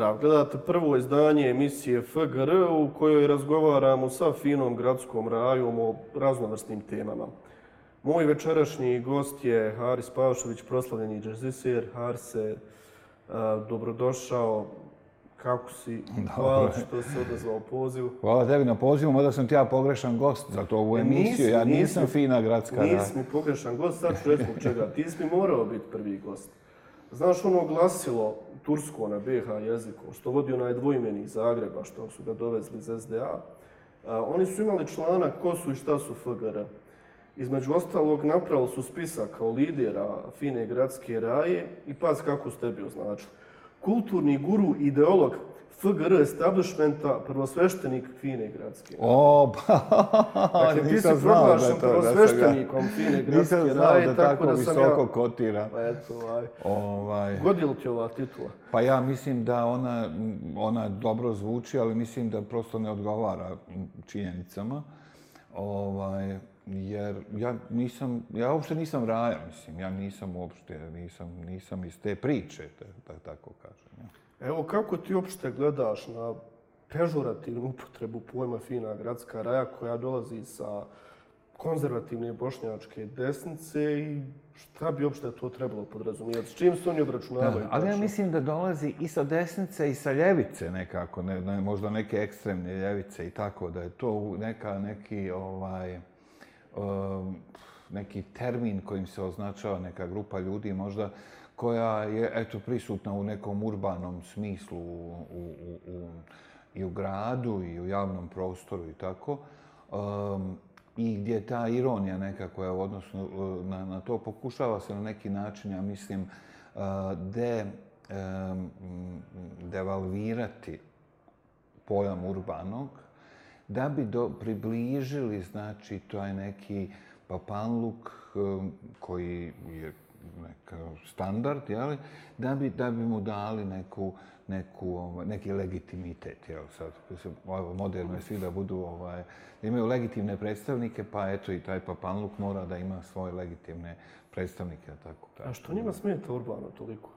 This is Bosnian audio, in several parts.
Pozdrav, gledate prvo izdanje emisije FGR u kojoj razgovaramo sa finom gradskom rajom o raznovrsnim temama. Moj večerašnji gost je Haris Pavšović, proslavljeni džezisir. Harise, dobrodošao. Kako si? Hvala što se odazvao poziv. Hvala tebi na pozivu, mada sam ti ja pogrešan gost za to ovu e, emisiju. ja nisam fina gradska raja. Nisi mi pogrešan gost, sad ću reći čega. Ti si mi morao biti prvi gost. Znaš ono glasilo tursko na BH jeziku, što vodi onaj dvojmeni Zagreba, što su ga dovezli iz SDA, oni su imali članak ko su i šta su FGR. Između ostalog, napravili su spisak kao lidera fine gradske raje i paz kako ste bi označili. Kulturni guru, ideolog FGR establishmenta, prvosveštenik Fine Gradske. O, pa, dakle, nisam znao da je to. Prvosveštenikom Fine Gradske Nisam znao da tako da visoko ja... kotira. Pa eto, ovaj. ovaj. Godilo ti ova titula? Pa ja mislim da ona, ona dobro zvuči, ali mislim da prosto ne odgovara činjenicama. Ovaj, jer ja nisam, ja uopšte nisam raja, mislim, ja nisam uopšte, nisam, nisam iz te priče, da tako kažem. Evo, kako ti uopšte gledaš na pežurativnu upotrebu pojma fina gradska raja koja dolazi sa konzervativne bošnjačke desnice i šta bi uopšte to trebalo podrazumijeti? S čim se oni obračunavaju? ali ja mislim da dolazi i sa desnice i sa ljevice nekako, ne, ne, možda neke ekstremne ljevice i tako, da je to neka, neki, ovaj, um, neki termin kojim se označava neka grupa ljudi, možda koja je eto prisutna u nekom urbanom smislu u, u, u, i u gradu i u javnom prostoru i tako. Um, I gdje ta ironija nekako je u odnosu uh, na, na to pokušava se na neki način, ja mislim, uh, de, um, devalvirati pojam urbanog, da bi do, približili, znači, to je neki papanluk um, koji je neka standard, jeli, da bi, da bi mu dali neku, neku, ovaj, neki legitimitet. Jel, sad, ovo moderno je svi da budu, ovaj, da imaju legitimne predstavnike, pa eto i taj papanluk mora da ima svoje legitimne predstavnike. Tako, tako. A što njima smeta urbano toliko?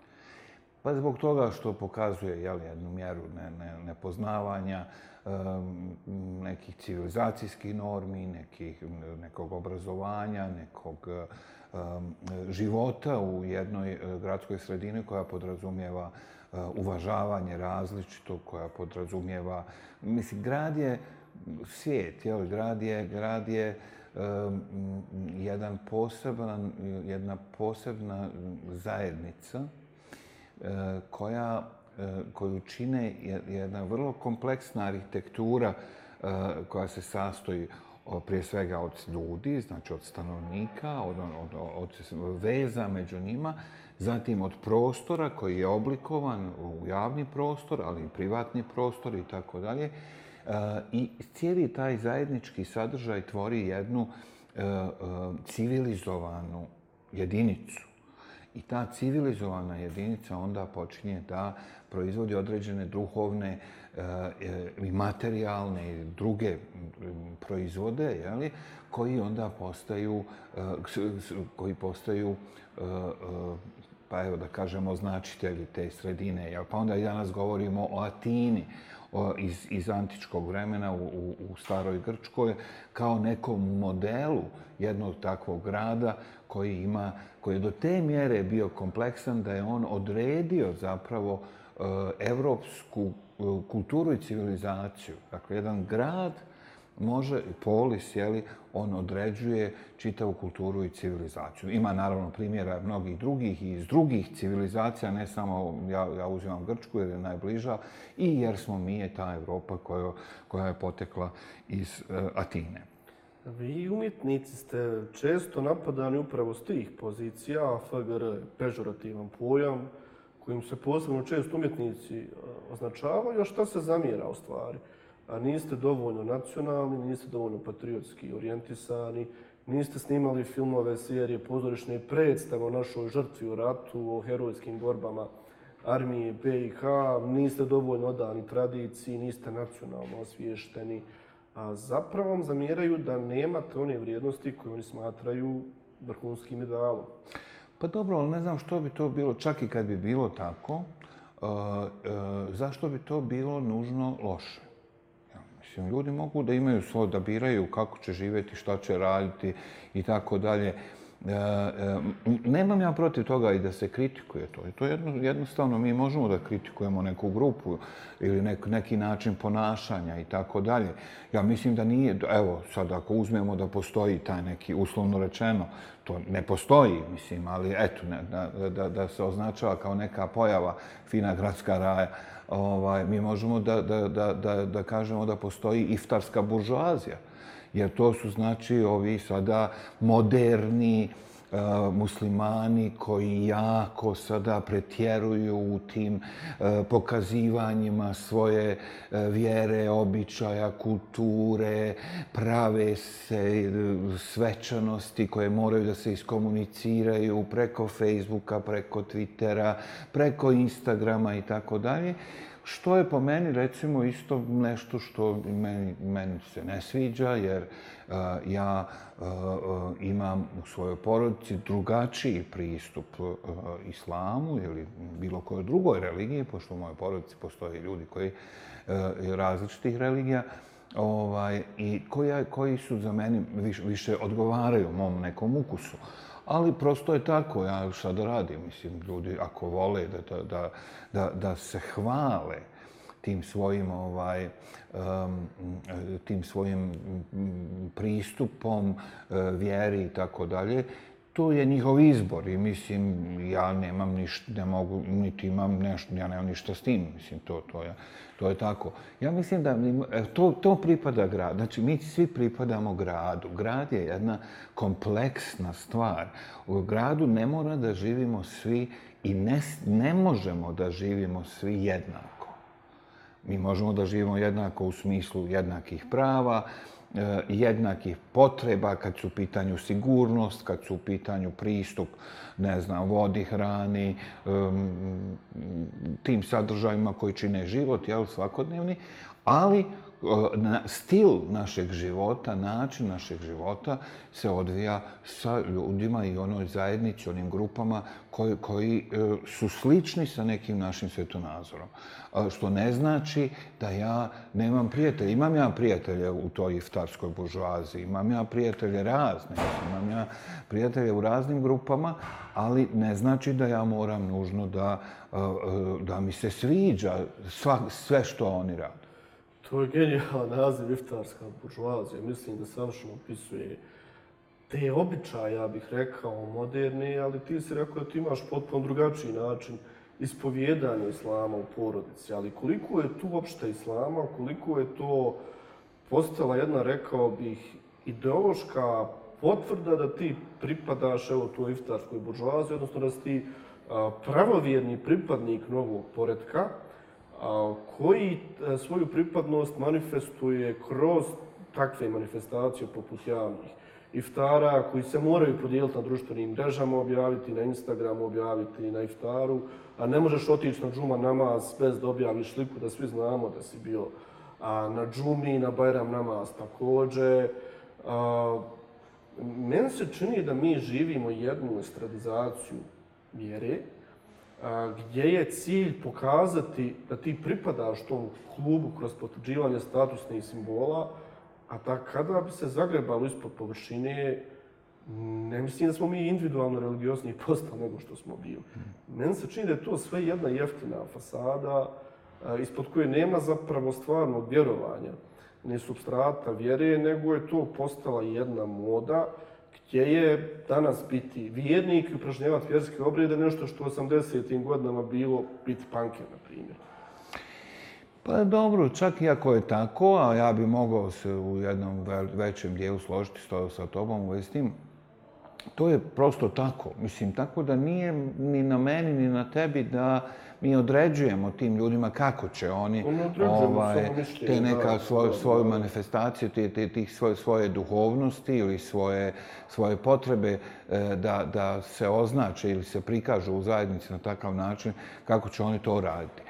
Pa zbog toga što pokazuje jel, jednu mjeru ne, ne, nepoznavanja um, nekih civilizacijskih normi, nekih, nekog obrazovanja, nekog Um, Um, života u jednoj e, gradskoj sredini koja podrazumijeva e, uvažavanje različito, koja podrazumijeva... Mislim, grad je svijet, jel? Grad je, grad je um, jedan poseban, jedna posebna zajednica uh, koja, koju čine jedna vrlo kompleksna arhitektura koja se sastoji prije svega od ljudi, znači od stanovnika, od, od, od, od veza među njima, zatim od prostora koji je oblikovan u javni prostor, ali i privatni prostor i tako dalje. E, I cijeli taj zajednički sadržaj tvori jednu e, e, civilizovanu jedinicu. I ta civilizovana jedinica onda počinje da proizvodi određene duhovne Eh, i materijalne i druge mm, proizvode, jeli, koji onda postaju, eh, koji postaju eh, pa evo da kažemo značitelji te sredine. Jel? Pa onda i danas govorimo o Atini iz, iz antičkog vremena u, u, u staroj Grčkoj kao nekom modelu jednog takvog grada koji ima koji je do te mjere bio kompleksan da je on odredio zapravo e, evropsku kulturu i civilizaciju. Dakle, jedan grad može, polis, jeli, on određuje čitavu kulturu i civilizaciju. Ima naravno primjera mnogih drugih i iz drugih civilizacija, ne samo ja, ja uzimam Grčku jer je najbliža i jer smo mi je ta Evropa koja, koja je potekla iz uh, Atine. Vi umjetnici ste često napadani upravo s tih pozicija, FGR pežorativan pojam, kojim se posebno često umjetnici e, označavaju, a šta se zamjera u stvari? A niste dovoljno nacionalni, niste dovoljno patriotski orijentisani, niste snimali filmove, serije, pozorišne predstave o našoj žrtvi u ratu, o herojskim borbama armije BiH, niste dovoljno odani tradiciji, niste nacionalno osviješteni a zapravo vam zamjeraju da nemate one vrijednosti koje oni smatraju vrhunskim idealom. Pa dobro, ali ne znam što bi to bilo, čak i kad bi bilo tako, e, e, zašto bi to bilo nužno loše? Ja, mislim, ljudi mogu da imaju svoje, da biraju kako će živjeti, šta će raditi i tako dalje. E, e, nemam ja protiv toga i da se kritikuje to. To jedno, jednostavno mi možemo da kritikujemo neku grupu ili nek, neki način ponašanja i tako dalje. Ja mislim da nije, evo sad ako uzmemo da postoji taj neki uslovno rečeno, to ne postoji, mislim, ali eto, ne, da, da, da se označava kao neka pojava fina gradska raja, ovaj, mi možemo da, da, da, da, da kažemo da postoji iftarska buržoazija jer to su znači ovi sada moderni e, muslimani koji jako sada pretjeruju u tim e, pokazivanjima svoje e, vjere, običaja, kulture, prave se svečanosti koje moraju da se iskomuniciraju preko Facebooka, preko Twittera, preko Instagrama i tako dalje. Što je po meni, recimo, isto nešto što meni, meni se ne sviđa, jer uh, ja uh, imam u svojoj porodici drugačiji pristup uh, islamu ili bilo kojoj drugoj religiji, pošto u mojoj porodici postoje ljudi koji uh, različitih religija, ovaj, i koji, koji su za meni više, više odgovaraju mom nekom ukusu. Ali prosto je tako, ja šta da radim, mislim, ljudi ako vole da, da, da, da, da se hvale tim svojim ovaj um, tim svojim pristupom uh, vjeri i tako dalje to je njihov izbor i mislim ja nemam ništa ne mogu niti imam nešto ja nemam ništa s tim mislim to to je to je tako. Ja mislim da e, to to pripada gradu znači mi svi pripadamo gradu. Grad je jedna kompleksna stvar. U gradu ne mora da živimo svi i ne, ne možemo da živimo svi jednako. Mi možemo da živimo jednako u smislu jednakih prava E, jednakih potreba kad su u pitanju sigurnost, kad su u pitanju pristup, ne znam, vodi, hrani, tim sadržajima koji čine život, jel, svakodnevni, ali stil našeg života, način našeg života se odvija sa ljudima i onoj zajednici, onim grupama koji, koji e, su slični sa nekim našim svetonazorom. Što ne znači da ja nemam prijatelje. Imam ja prijatelje u toj iftarskoj buržuaziji, imam ja prijatelje razne, imam ja prijatelje u raznim grupama, ali ne znači da ja moram nužno da, e, e, da mi se sviđa sve što oni rade. To je genijalan naziv iftarska buržuazija. Mislim da savršeno opisuje te običaje, ja bih rekao, moderne, ali ti si rekao da ti imaš potpuno drugačiji način ispovjedanja islama u porodici. Ali koliko je tu uopšte islama, koliko je to postala jedna, rekao bih, ideološka potvrda da ti pripadaš evo tu iftarskoj buržuaziji, odnosno da si ti pravovjerni pripadnik novog poredka, koji e, svoju pripadnost manifestuje kroz takve manifestacije poput javnih iftara koji se moraju podijeliti na društvenim mrežama, objaviti na Instagramu, objaviti na iftaru, a ne možeš otići na džuma namaz bez da objaviš sliku da svi znamo da si bio a, na džumi, na Bajram namaz također. A, meni se čini da mi živimo jednu estradizaciju vjere, gdje je cilj pokazati da ti pripadaš tom klubu kroz potvrđivanje statusnih simbola, a da kada bi se zagrebalo ispod površine, ne mislim da smo mi individualno religiozni postali nego što smo bili. Meni se čini da je to sve jedna jeftina fasada ispod koje nema zapravo stvarnog vjerovanja, ne substrata vjere, nego je to postala jedna moda gdje je danas biti vjernik i upražnjavati vjerske obrede nešto što u 80. godinama bilo biti panker, na primjer. Pa dobro, čak i ako je tako, a ja bi mogao se u jednom većem dijelu složiti sa tobom u vezi tim, to je prosto tako. Mislim, tako da nije ni na meni, ni na tebi da mi određujemo tim ljudima kako će oni ovaj, te neka svoj, svoju manifestaciju, te, te, tih svoje, svoje duhovnosti ili svoje, svoje potrebe e, da, da se označe ili se prikažu u zajednici na takav način, kako će oni to raditi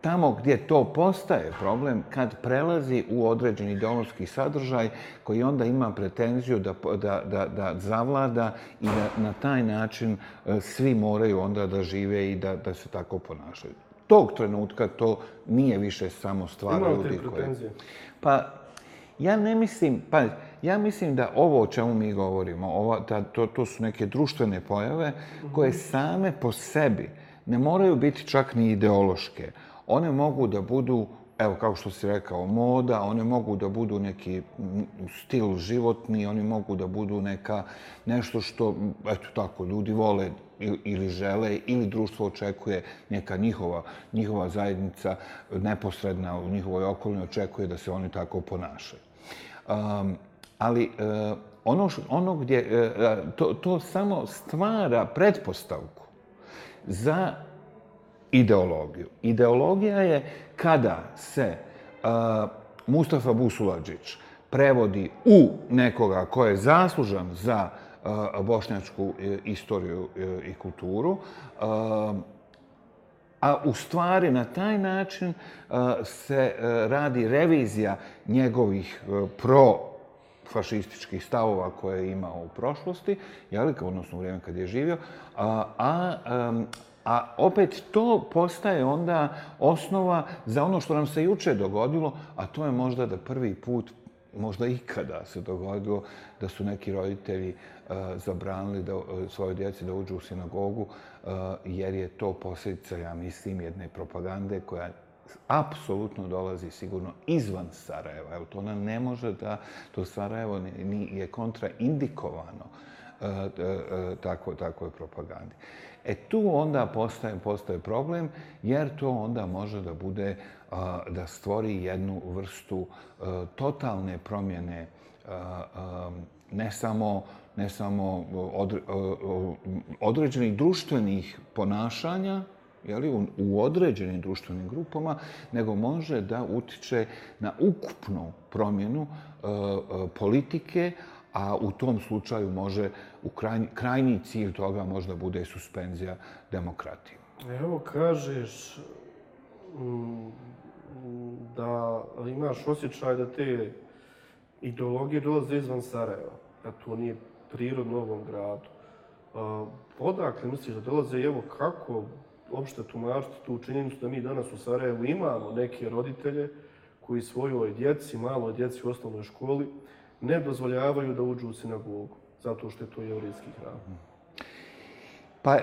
tamo gdje to postaje problem, kad prelazi u određeni ideološki sadržaj koji onda ima pretenziju da, da, da, da zavlada i da na taj način e, svi moraju onda da žive i da, da se tako ponašaju. tog trenutka to nije više samo stvar Imao ljudi pretenzije? Pa, ja ne mislim, pa, ja mislim da ovo o čemu mi govorimo, ova, da, to, to su neke društvene pojave koje same po sebi ne moraju biti čak ni ideološke. One mogu da budu, evo kao što si rekao, moda, one mogu da budu neki stil životni, oni mogu da budu neka, nešto što, eto tako, ljudi vole ili- ili žele ili društvo očekuje neka njihova, njihova zajednica neposredna u njihovoj okolini očekuje da se oni tako ponašaju. Um, ali uh, ono, š- ono gdje, uh, to, to samo stvara pretpostavku za ideologiju. Ideologija je kada se uh, Mustafa Busulađić prevodi u nekoga ko je zaslužan za uh, bošnjačku e, istoriju uh, i kulturu, uh, a u stvari na taj način uh, se uh, radi revizija njegovih uh, pro fašističkih stavova koje je imao u prošlosti, jel, odnosno u vrijeme kad je živio, a, a, a opet to postaje onda osnova za ono što nam se juče dogodilo, a to je možda da prvi put možda ikada se dogodilo da su neki roditelji uh, zabranili da, e, uh, svoje djeci da uđu u sinagogu, uh, jer je to posljedica, ja mislim, jedne propagande koja apsolutno dolazi sigurno izvan Sarajeva. Evo, to ona ne može da, to Sarajevo ni, ni, je kontraindikovano uh, uh, uh, tako, takvoj propagandi. E tu onda postaje, postaje problem, jer to onda može da bude, da stvori jednu vrstu e, totalne promjene e, e, ne samo ne samo određenih društvenih ponašanja, jeli, u, u određenim društvenim grupama, nego može da utiče na ukupnu promjenu politike, a u tom slučaju može, u krajnji, krajnji cilj toga možda bude suspenzija demokratije. Evo kažeš mm, mm, da imaš osjećaj da te ideologije dolaze izvan Sarajeva, da to nije prirodno u ovom gradu. A, odakle misliš da dolaze i evo kako uopšte tumačiti tu činjenicu da mi danas u Sarajevu imamo neke roditelje koji svojoj djeci, maloj djeci u osnovnoj školi, ne dozvoljavaju da uđu u sinagogu, zato što je to jevrijski hram. Pa,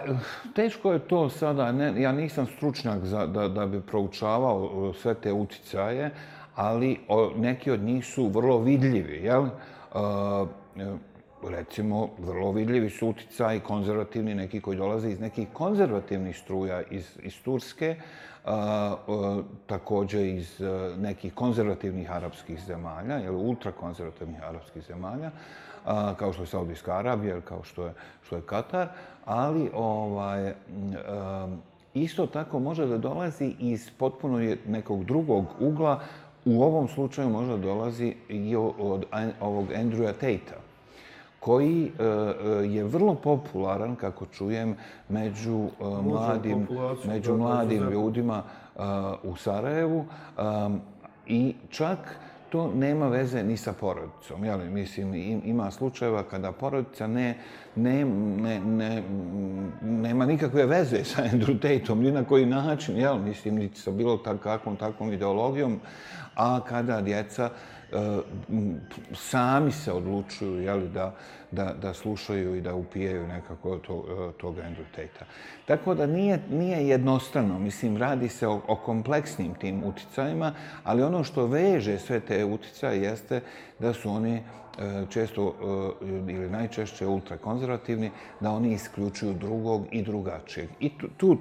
teško je to sada, ne, ja nisam stručnjak za, da, da bi proučavao sve te uticaje, ali o, neki od njih su vrlo vidljivi, jel? E, recimo, vrlo vidljivi su uticaji konzervativni, neki koji dolaze iz nekih konzervativnih struja iz, iz Turske, a, također iz e, nekih konzervativnih arapskih zemalja, jel, ultrakonzervativnih arapskih zemalja, a, kao što je Saudijska Arabija kao što je, što je Katar, ali ovaj, e, isto tako može da dolazi iz potpuno nekog drugog ugla, u ovom slučaju možda dolazi i od ovog Andrewa Tate-a koji e, e, je vrlo popularan, kako čujem, među e, mladim, među da, mladim ljudima u Sarajevu i čak to nema veze ni sa porodicom. Jel? Mislim, im- ima slučajeva kada porodica ne, ne, ne, ne, nema nikakve veze sa Andrew Tateom, ni na koji način, jel? Mislim, niti sa bilo tak, kakvom takvom ideologijom, a kada djeca m, Eh, sami se odlučuju jeli, da, da, da slušaju i da upijaju nekako to, eh, tog Andrew Tate-a. Tako da nije, nije jednostavno, mislim, radi se o, o kompleksnim tim uticajima, ali ono što veže sve te uticaje jeste da su oni eh, često ili najčešće ultrakonzervativni, da oni isključuju drugog i drugačijeg. I tu, tu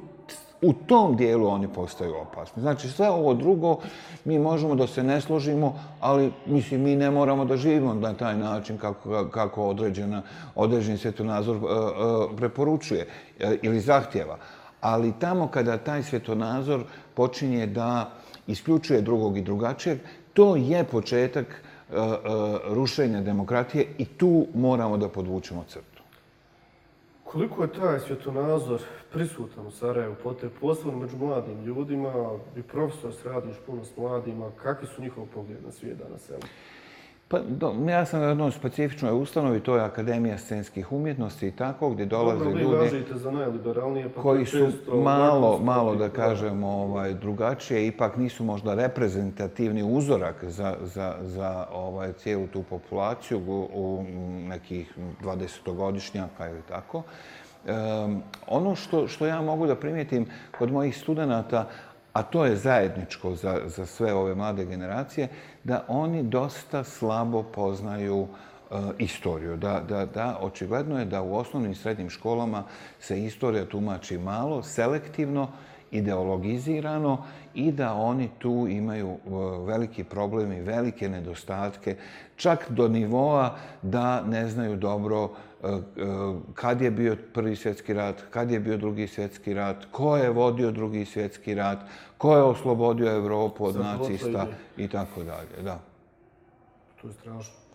u tom dijelu oni postaju opasni. Znači sve ovo drugo mi možemo da se ne složimo, ali mislim mi ne moramo da živimo na taj način kako, kako određena, određeni svjetonazor uh, uh, preporučuje uh, ili zahtjeva. Ali tamo kada taj svjetonazor počinje da isključuje drugog i drugačijeg, to je početak uh, uh, rušenja demokratije i tu moramo da podvučemo crtu. Koliko je taj svjetonazor prisutan u Sarajevu, pote posebno među mladim ljudima, i profesor se radiš puno s mladima, kakvi su njihov pogled na svijet danas? Evo? Pa, do, ja sam na jednoj specifičnoj ustanovi, to je Akademija scenskih umjetnosti i tako, gdje dolaze Dobro, ljudi za najliberalnije, pa koji su malo, malo da kažemo, ovaj, drugačije, ipak nisu možda reprezentativni uzorak za, za, za ovaj, cijelu tu populaciju u, u nekih 20-godišnjaka ili tako. Um, ono što, što ja mogu da primijetim kod mojih studenta, a to je zajedničko za, za sve ove mlade generacije, da oni dosta slabo poznaju e, istoriju. Da, da, da, očigledno je da u osnovnim i srednjim školama se istorija tumači malo, selektivno, ideologizirano i da oni tu imaju eh, veliki problem i velike nedostatke, čak do nivoa da ne znaju dobro kad je bio prvi svjetski rat, kad je bio drugi svjetski rat, ko je vodio drugi svjetski rat, ko je oslobodio Evropu od Sad nacista i tako dalje. Da. To je strašno.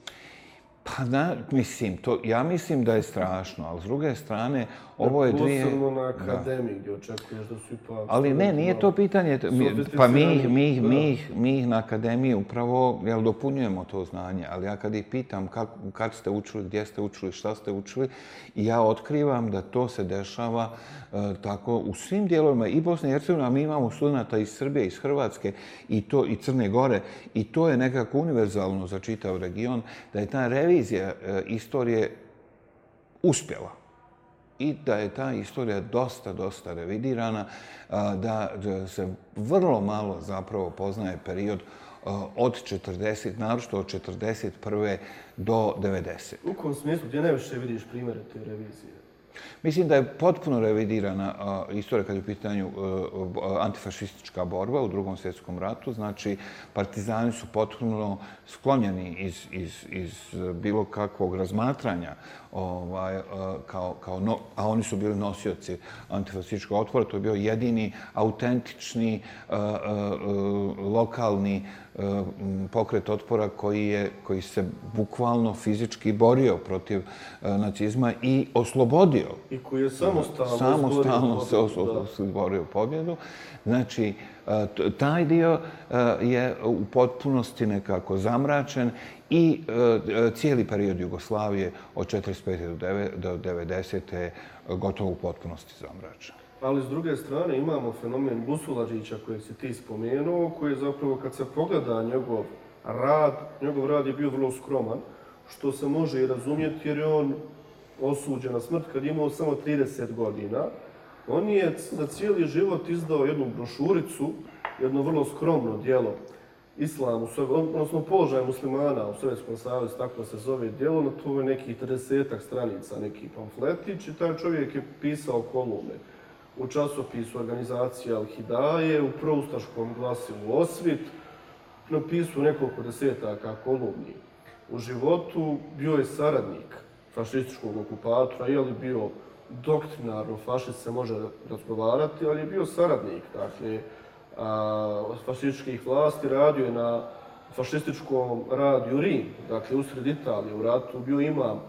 Pa da, mislim, to, ja mislim da je strašno, ali s druge strane, ovo je dvije... Posebno na akademiji gdje očekuješ da su ipak... Ali ne, nije to pitanje. Pa mi, ih- mi, ih- mi, ih- mi ih na akademiji upravo jel, dopunjujemo to znanje, ali ja kad ih pitam kak, kad ste učili, gdje ste učili, šta ste učili, ja otkrivam da to se dešava e, tako u svim dijelovima i Bosne i Hercegovine, a mi imamo studenta iz Srbije, iz Hrvatske i, to, i Crne Gore i to je nekako univerzalno za čitav region, da je ta revizija e, istorije uspjela i da je ta istorija dosta, dosta revidirana, a, da da se vrlo malo zapravo poznaje period e, od 40, naročito od 41. do 90. U kom smislu, gdje najviše vidiš primjere te revizije? Mislim da je potpuno revidirana istorija kad je u pitanju e, antifašistička borba u drugom svjetskom ratu. Znači, partizani su potpuno sklonjeni iz, iz, iz bilo kakvog razmatranja, ovaj, e, kao, kao no, a oni su bili nosioci antifašističkog otpora. To je bio jedini autentični e, lokalni pokret otpora koji, je, koji se bukvalno fizički borio protiv a, nacizma i oslobodio I koji je samostalno... samostalno se izborio pobjedu. Znači, e, taj dio e, je u potpunosti nekako zamračen i e, e, cijeli period Jugoslavije od 45. do deve- do 90. je gotovo u potpunosti zamračen. Ali s druge strane imamo fenomen Busulažića koji si ti spomenuo, koji je zapravo kad se pogleda njegov rad, njegov rad je bio vrlo skroman, što se može i razumjeti jer je on osuđen na smrt kad je imao samo 30 godina. On je za cijeli život izdao jednu brošuricu, jedno vrlo skromno dijelo islamu, odnosno položaj muslimana u Sovjetskom savjezu, tako se zove dijelo, na to je nekih 30 stranica, neki pamfletić i taj čovjek je pisao kolumne u časopisu organizacije Al-Hidaje, u proustaškom glasilu Osvit, napisao nekoliko desetaka kolumni. U životu bio je saradnik fašističkog okupatora, je li bio doktrinarno fašist se može razgovarati, ali je bio saradnik, dakle, a, fašističkih vlasti, radio je na fašističkom radiju Rim, dakle, usred Italije, u ratu bio imam,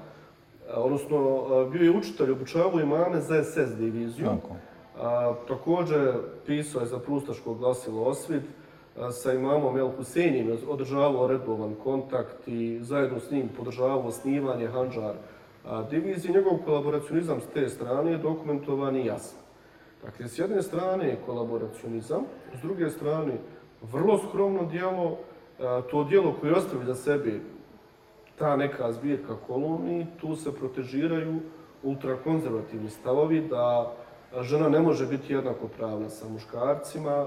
a, odnosno a, bio je učitelj, obučavao imame za SS diviziju. Tako. A, također pisao je za prustaško glasilo Osvit, a, sa imamom El Huseinim je održavao redovan kontakt i zajedno s njim podržavao snimanje Hanđar a, divizije. Njegov kolaboracionizam s te strane je dokumentovan i jasan. Dakle, s jedne strane je kolaboracionizam, s druge strane vrlo skromno dijelo, to dijelo koje ostavi za sebe ta neka zbirka kolumni, tu se protežiraju ultrakonzervativni stavovi da žena ne može biti jednakopravna sa muškarcima,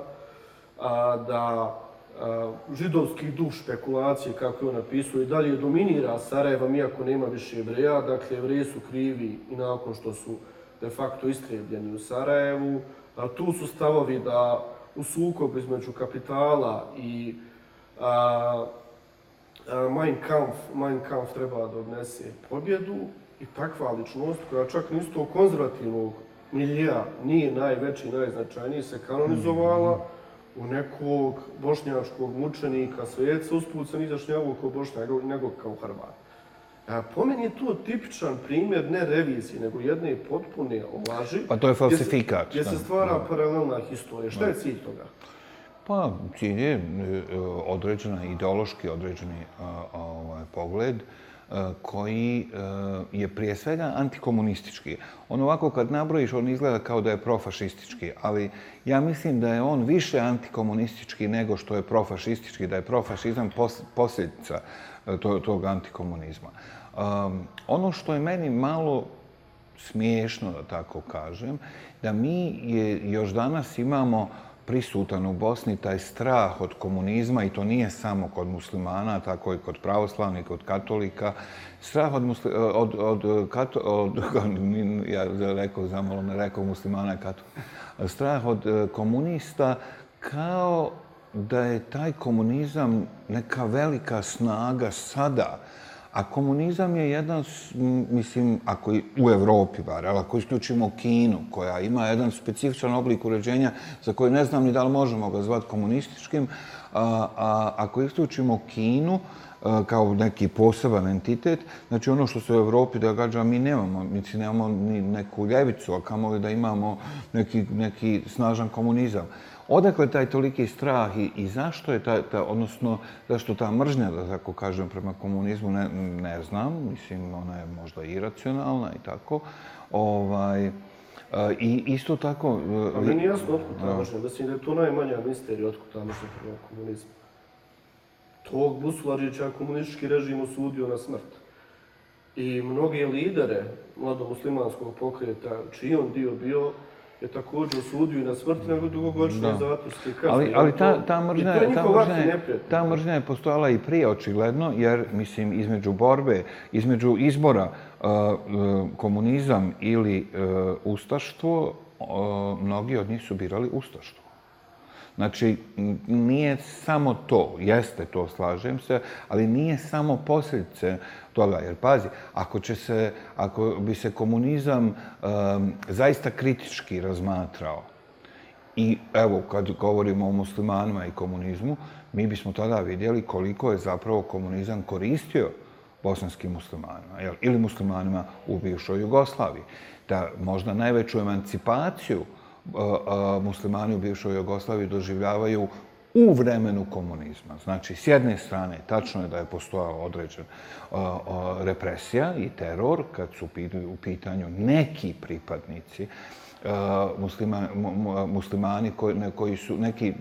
a, da a, židovski duh špekulacije, kako je on napisao, i dalje dominira Sarajevom, iako nema više jevreja. Dakle, jevreji su krivi i nakon što su de facto istrebljeni u Sarajevu. A, tu su stavovi da u sukobu između kapitala i a, a, Mein Kampf, Mein Kampf treba da odnese pobjedu i takva ličnost koja čak ni iz konzervativnog milija nije najveći, najznačajniji, se kanonizovala u nekog bošnjačkog mučenika, sveca, usput se nizašnjavao kao bošnjak, nego, kao Hrvat. A, po meni je to tipičan primjer ne revizije, nego jedne potpune laži. Pa to je gdje se- falsifikat, Gdje se da, stvara da. paralelna historija. Šta je cilj toga? Pa, cilj je e, određena, ideološki određeni e, ovaj, pogled Eh, koji eh, je prije svega antikomunistički. On ovako kad nabrojiš, on izgleda kao da je profašistički, ali ja mislim da je on više antikomunistički nego što je profašistički, da je profašizam posljedica eh, tog antikomunizma. Ehm, ono što je meni malo smiješno, da tako kažem, da mi je, još danas imamo prisutan u Bosni taj strah od komunizma i to nije samo kod muslimana, tako i kod pravoslavnih, kod katolika. Strah od, musli, od, od, kato, od, ja rekao, zamalo ne rekao muslimana, katolika. Strah od e, komunista kao da je taj komunizam neka velika snaga sada, A komunizam je jedan, mislim, ako u Evropi bar, ali ako isključimo Kinu, koja ima jedan specifičan oblik uređenja za koji ne znam ni da li možemo ga zvati komunističkim, a, a ako isključimo Kinu e, kao neki poseban entitet, znači ono što se u Evropi događa, mi nemamo, mi nemamo ni neku ljevicu, a kamo da imamo neki, neki snažan komunizam. Odakle taj toliki strah i, i zašto je ta, ta, odnosno, zašto ta mržnja, da tako kažem, prema komunizmu, ne, ne znam, mislim, ona je možda iracionalna i tako. Ovaj, I isto tako... A mi nije jasno otkud ta mržnja, mislim da je to najmanja misterija otkud ta mržnja prema komunizmu. Tog Busularića komunistički režim osudio na smrt. I mnogi lidere mladomuslimanskog pokreta, čiji on dio bio, je također osudio i na smrt, nego dugogodišnje zatvorske kazne. Ali, ali ta, ta, mržnja, ta, mržnja, je, ta mržnja je postojala i prije, očigledno, jer, mislim, između borbe, između izbora uh, komunizam ili uh, ustaštvo, uh, mnogi od njih su birali ustaštvo. Znači, nije samo to, jeste to, slažem se, ali nije samo posljedice toga. Jer pazi, ako, će se, ako bi se komunizam um, zaista kritički razmatrao, i evo, kad govorimo o muslimanima i komunizmu, mi bismo tada vidjeli koliko je zapravo komunizam koristio bosanskim muslimanima, jel? ili muslimanima u bivšoj Jugoslaviji. Da možda najveću emancipaciju e, e, muslimani u bivšoj Jugoslaviji doživljavaju u vremenu komunizma. Znači, s jedne strane, tačno je da je postojala određen represija i teror kad su u pitanju neki pripadnici muslima, muslimani koji, koji su neki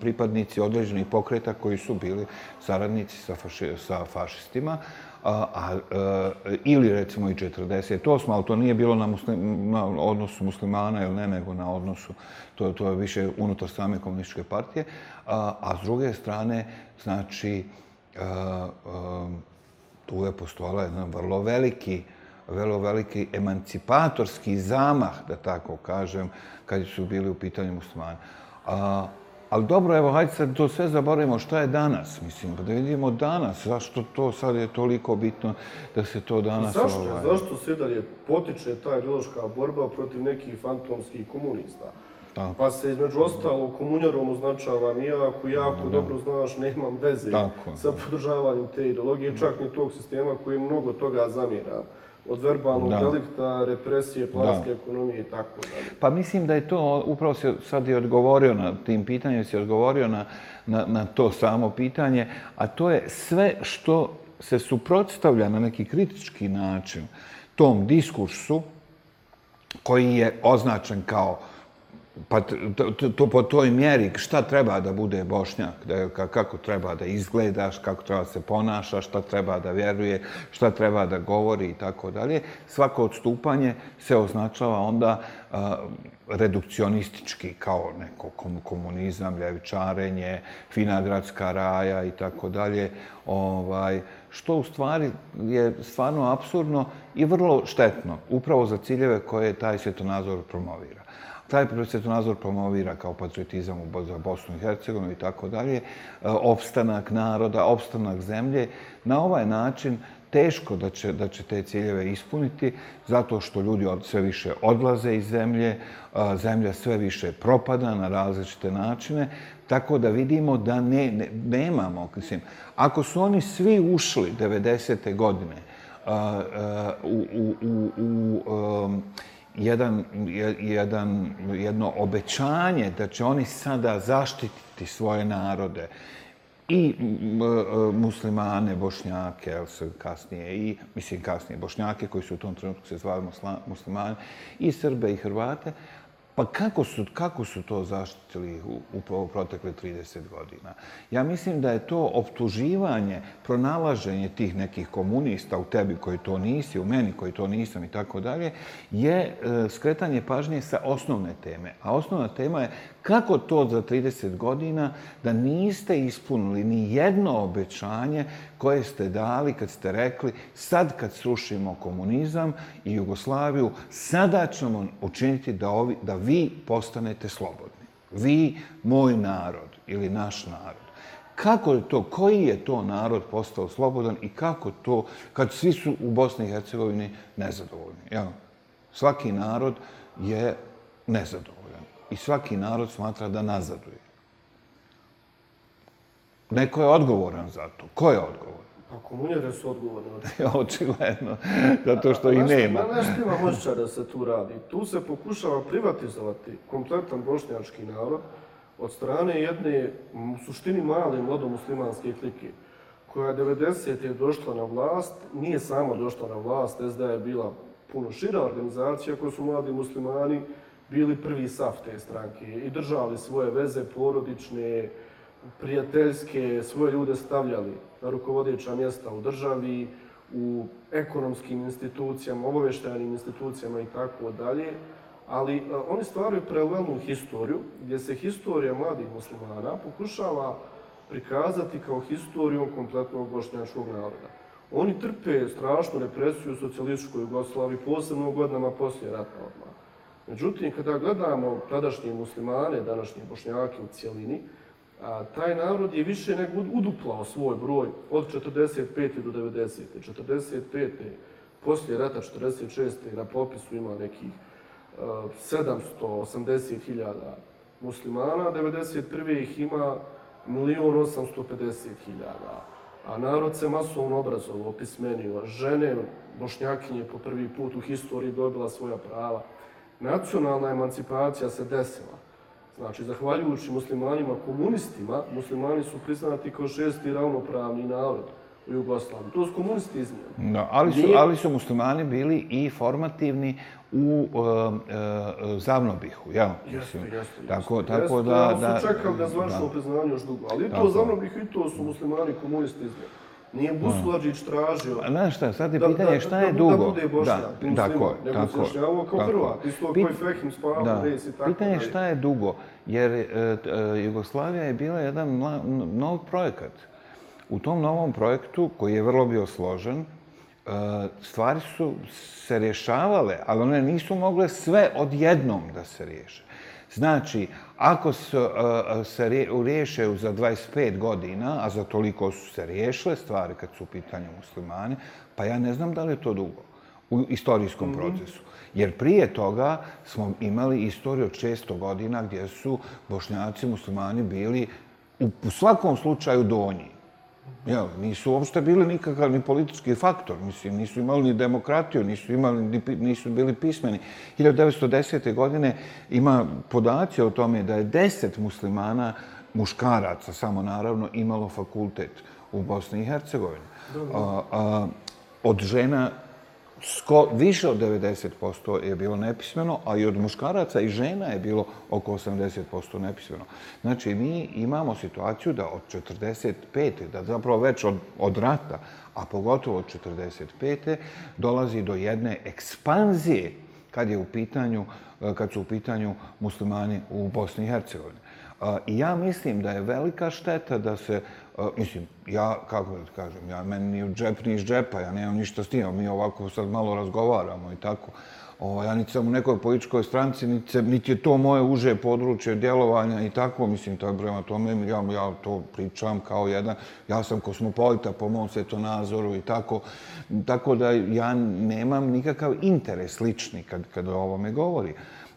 pripadnici određenih pokreta koji su bili saradnici sa, faši, sa fašistima, a, a, ili recimo i 48, ali to nije bilo na, muslim, na odnosu muslimana ili ne, nego na odnosu, to, to je više unutar same komunističke partije, a, a s druge strane, znači, a, a, tu je postojala jedan vrlo veliki, vrlo veliki emancipatorski zamah, da tako kažem, kad su bili u pitanju muslimani. A, Ali dobro, evo, hajde sad to sve zaboravimo. Šta je danas? Mislim, da vidimo danas. Zašto to sad je toliko bitno da se to danas... Zašto? Ovaj... Zašto se dalje potiče ta ideološka borba protiv nekih fantomskih komunista? Tako. Pa se između ostalo komunjarom označava iako jako da. dobro znaš, nemam veze Tako. sa podržavanjem te ideologije, čak ni tog sistema koji mnogo toga zamjera od verbalnog da. delikta, represije, planske ekonomije i tako dalje. Pa mislim da je to, upravo se sad i odgovorio na tim pitanjem, se odgovorio na, na, na to samo pitanje, a to je sve što se suprotstavlja na neki kritički način tom diskursu koji je označen kao pa to, to po toj mjeri šta treba da bude bošnjak, da, kako treba da izgledaš, kako treba da se ponaša, šta treba da vjeruje, šta treba da govori i tako dalje. Svako odstupanje se označava onda a, redukcionistički kao neko komunizam, ljevičarenje, finagradska raja i tako dalje. Ovaj, što u stvari je stvarno absurdno i vrlo štetno, upravo za ciljeve koje taj svjetonazor promovira taj svjetonazor promovira kao patriotizam za Bosnu i Hercegovinu i tako dalje, e, opstanak naroda, opstanak zemlje. Na ovaj način teško da će, da će te ciljeve ispuniti, zato što ljudi od, sve više odlaze iz zemlje, e, zemlja sve više propada na različite načine, tako da vidimo da ne, ne, nemamo, mislim, ako su oni svi ušli 90. godine e, u, u, u, u um, jedan, jedan, jedno obećanje da će oni sada zaštititi svoje narode. I muslimane, bošnjake, jel su kasnije i, mislim kasnije bošnjake koji su u tom trenutku se zvali muslimani, i Srbe i Hrvate, pa kako su, kako su to zaštitili u, u protekle 30 godina? Ja mislim da je to optuživanje, pronalaženje tih nekih komunista u tebi koji to nisi, u meni koji to nisam i tako dalje, je e, skretanje pažnje sa osnovne teme. A osnovna tema je kako to za 30 godina da niste ispunili ni jedno obećanje koje ste dali kad ste rekli sad kad srušimo komunizam i Jugoslaviju, sada ćemo učiniti da, ovi, da vi postanete slobodni. Vi, moj narod ili naš narod. Kako je to, koji je to narod postao slobodan i kako to, kad svi su u Bosni i Hercegovini nezadovoljni. Ja, Svaki narod je nezadovoljan i svaki narod smatra da nazaduje. Neko je odgovoran za to. Ko je odgovoran? Pa komunjere su odgovorni. Očigledno, zato što ih nema. Znaš što ima osjećaj da se tu radi? Tu se pokušava privatizovati kompletan bošnjački narod od strane jedne, u suštini male mladomuslimanske klike, koja je 90. došla na vlast, nije sama došla na vlast, SDA je bila puno šira organizacija koja su mladi muslimani bili prvi saf te stranke i držali svoje veze porodične, prijateljske, svoje ljude stavljali na rukovodeća mjesta u državi, u ekonomskim institucijama, obaveštajnim institucijama i tako dalje. Ali a, oni stvaraju paralelnu historiju, gdje se historija mladih muslimana pokušava prikazati kao historijom kompletnog bošnjačkog naroda. Oni trpe strašnu represiju u socijalističkoj Jugoslaviji, posebno u godinama poslije rata odmah. Međutim, kada gledamo tadašnje muslimane, današnje bošnjake u cijelini, a, taj narod je više nego uduplao svoj broj od 45. do 90. 45. poslije rata 46. na popisu ima nekih 780.000 muslimana, 91. ih ima 1.850.000. A narod se masovno obrazovao, opismenio. Žene, bošnjakinje po prvi put u historiji dobila svoja prava. Nacionalna emancipacija se desila. Znači, zahvaljujući muslimanima komunistima, muslimani su priznati kao šesti ravnopravni narod u Jugoslaviji. To su komunisti iznijeli. Da, ali, su, Nije- ali su muslimani bili i formativni u uh, uh, Zavnobihu, jel? Jeste, jeste, jeste. Tako, Jeste, tako da... ali da su čekali da da. priznanje još dugo. Ali i Tako to je. za bih i to su muslimani komunisti iznijeli. Nije Busulađić tražio A Znaš šta, sad je da, pitanje da, šta da, je da, dugo. Da bude bošnjak, da, musliman, tako je, nego tako se kao tako. Hrvat. Isto Pit- koji Fehim Spava, Da. Res i tako Pitanje je šta je dugo, jer e, e, Jugoslavija je bila jedan mla, nov projekat. U tom novom projektu, koji je vrlo bio složen, e, stvari su se rješavale, ali one nisu mogle sve odjednom da se riješe. Znači, ako se, e, se rije- riješe za 25 godina, a za toliko su se riješile stvari kad su u pitanju muslimani, pa ja ne znam da li je to dugo u istorijskom procesu. Jer prije toga smo imali istoriju od 600 godina gdje su bošnjaci muslimani bili u, u svakom slučaju donji. Jel, nisu uopšte bili nikakav ni politički faktor, mislim, nisu imali ni demokratiju, nisu, imali, ni nisu bili pismeni. 1910. godine ima podaci o tome da je 10 muslimana, muškaraca samo naravno, imalo fakultet u Bosni i Hercegovini. A, a, od žena sko, više od 90% je bilo nepismeno, a i od muškaraca i žena je bilo oko 80% nepismeno. Znači, mi imamo situaciju da od 45. da zapravo već od, od rata, a pogotovo od 45. dolazi do jedne ekspanzije kad je u pitanju e, kad su u pitanju muslimani u Bosni i Hercegovini. A, I ja mislim da je velika šteta da se, a, mislim, ja, kako da ti kažem, ja meni ni u džep ni iz džepa, ja nemam ništa s tim, mi ovako sad malo razgovaramo i tako. O, ja niti sam u nekoj političkoj stranci, niti, se- niti je to moje uže područje djelovanja i tako, mislim, to je prema tome, ja, ja to pričam kao jedan, ja sam kosmopolita po mom svetonazoru i tako, tako da ja nemam nikakav interes lični kad, kad o ovome govori.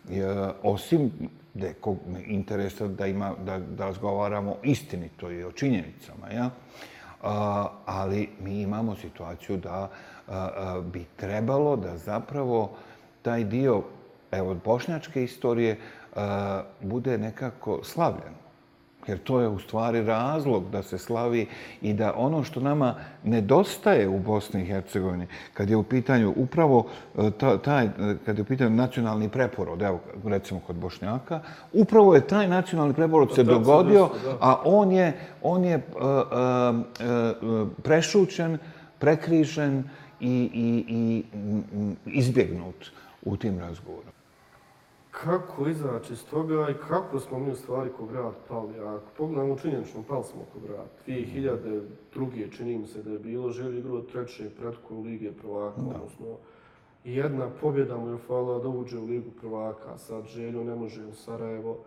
E, osim gde kog me interesa da, ima, da, da razgovaramo istinito i o činjenicama, ja? A, ali mi imamo situaciju da a, a, bi trebalo da zapravo taj dio evo, bošnjačke istorije a, bude nekako slavljen. Jer to je u stvari razlog da se slavi i da ono što nama nedostaje u Bosni i Hercegovini, kad je u pitanju upravo e, taj, e, kad je u pitanju nacionalni preporod, evo recimo kod Bošnjaka, upravo je taj nacionalni preporod se dogodio, a on je, on je uh, uh, prešućen, prekrižen i, i, i izbjegnut u tim razgovorima kako izaći iz toga i kako smo mi u stvari ko grad pali. Ako pogledamo činjenično, pali smo ko grad. 2002. čini mi se da je bilo igru od treće pretku Lige prvaka, da. odnosno jedna pobjeda mu je falila da uđe u Ligu prvaka. Sad želju ne može u Sarajevo,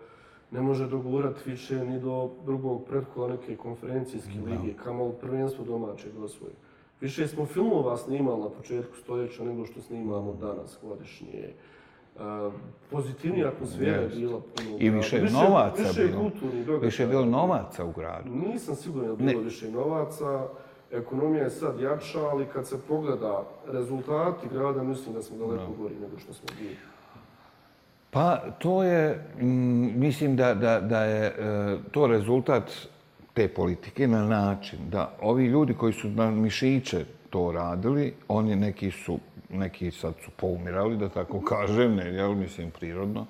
ne može dogurati više ni do drugog pretkola neke konferencijske da. lige, kamo prvenstvo domaćeg osvoji. Više smo filmova snimali na početku stoljeća nego što snimamo danas godišnje pozitivnija atmosfera je bila puno I više, više novaca više bilo. Više je bilo novaca u gradu. Nisam siguran da bilo ne. više novaca. Ekonomija je sad jača, ali kad se pogleda rezultati grada, mislim da smo daleko no. gori nego što smo bili. Pa to je, mislim da, da, da je e, to rezultat te politike na način da ovi ljudi koji su na mišiće to radili, oni neki su neki sad su poumirali, da tako kažem, ne, jel, mislim, prirodno.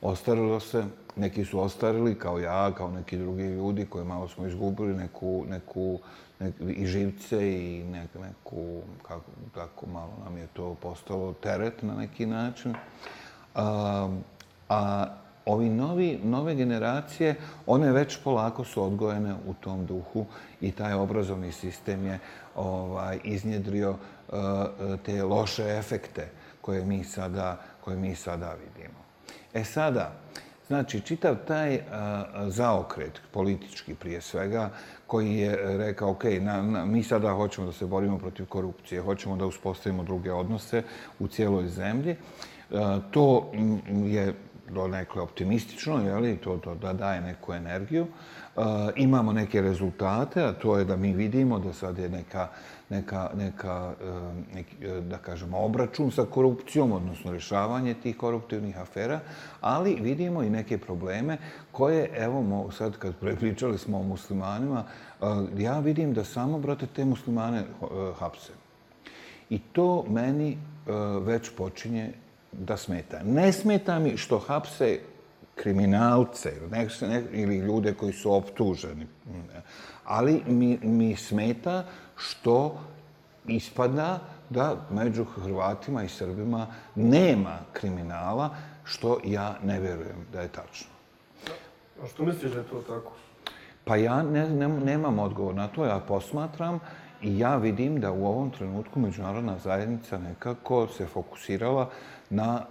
Ostarilo se, neki su ostarili, kao ja, kao neki drugi ljudi koji malo smo izgubili neku, neku, nek, i živce i nek, neku, kako, tako malo nam je to postalo teret na neki način. A, a ovi novi, nove generacije, one već polako su odgojene u tom duhu i taj obrazovni sistem je ovaj, iznjedrio eh, eh, te loše efekte koje mi sada, koje mi sada vidimo. E sada, znači, čitav taj eh, zaokret, politički prije svega, koji je rekao, ok, na, na, mi sada hoćemo da se borimo protiv korupcije, hoćemo da uspostavimo druge odnose u cijeloj zemlji, to je donekle optimistično, je li, to, to da daje neku energiju. Eh, imamo neke rezultate, a to je da mi vidimo da sad je neka neka, neka neki, eh, da kažemo, obračun sa korupcijom, odnosno rješavanje tih koruptivnih afera, ali vidimo i neke probleme koje, evo, sad kad prepričali smo o muslimanima, eh, ja vidim da samo, brate, te muslimane hapse. I to meni već počinje da smeta. Ne smeta mi što hapse kriminalce ili ljude koji su optuženi. Ali mi, mi smeta što ispada da među Hrvatima i Srbima nema kriminala, što ja ne vjerujem da je tačno. A što misliš da je to tako? Pa ja ne, ne, nemam odgovor na to, ja posmatram i ja vidim da u ovom trenutku međunarodna zajednica nekako se fokusirala uh, na,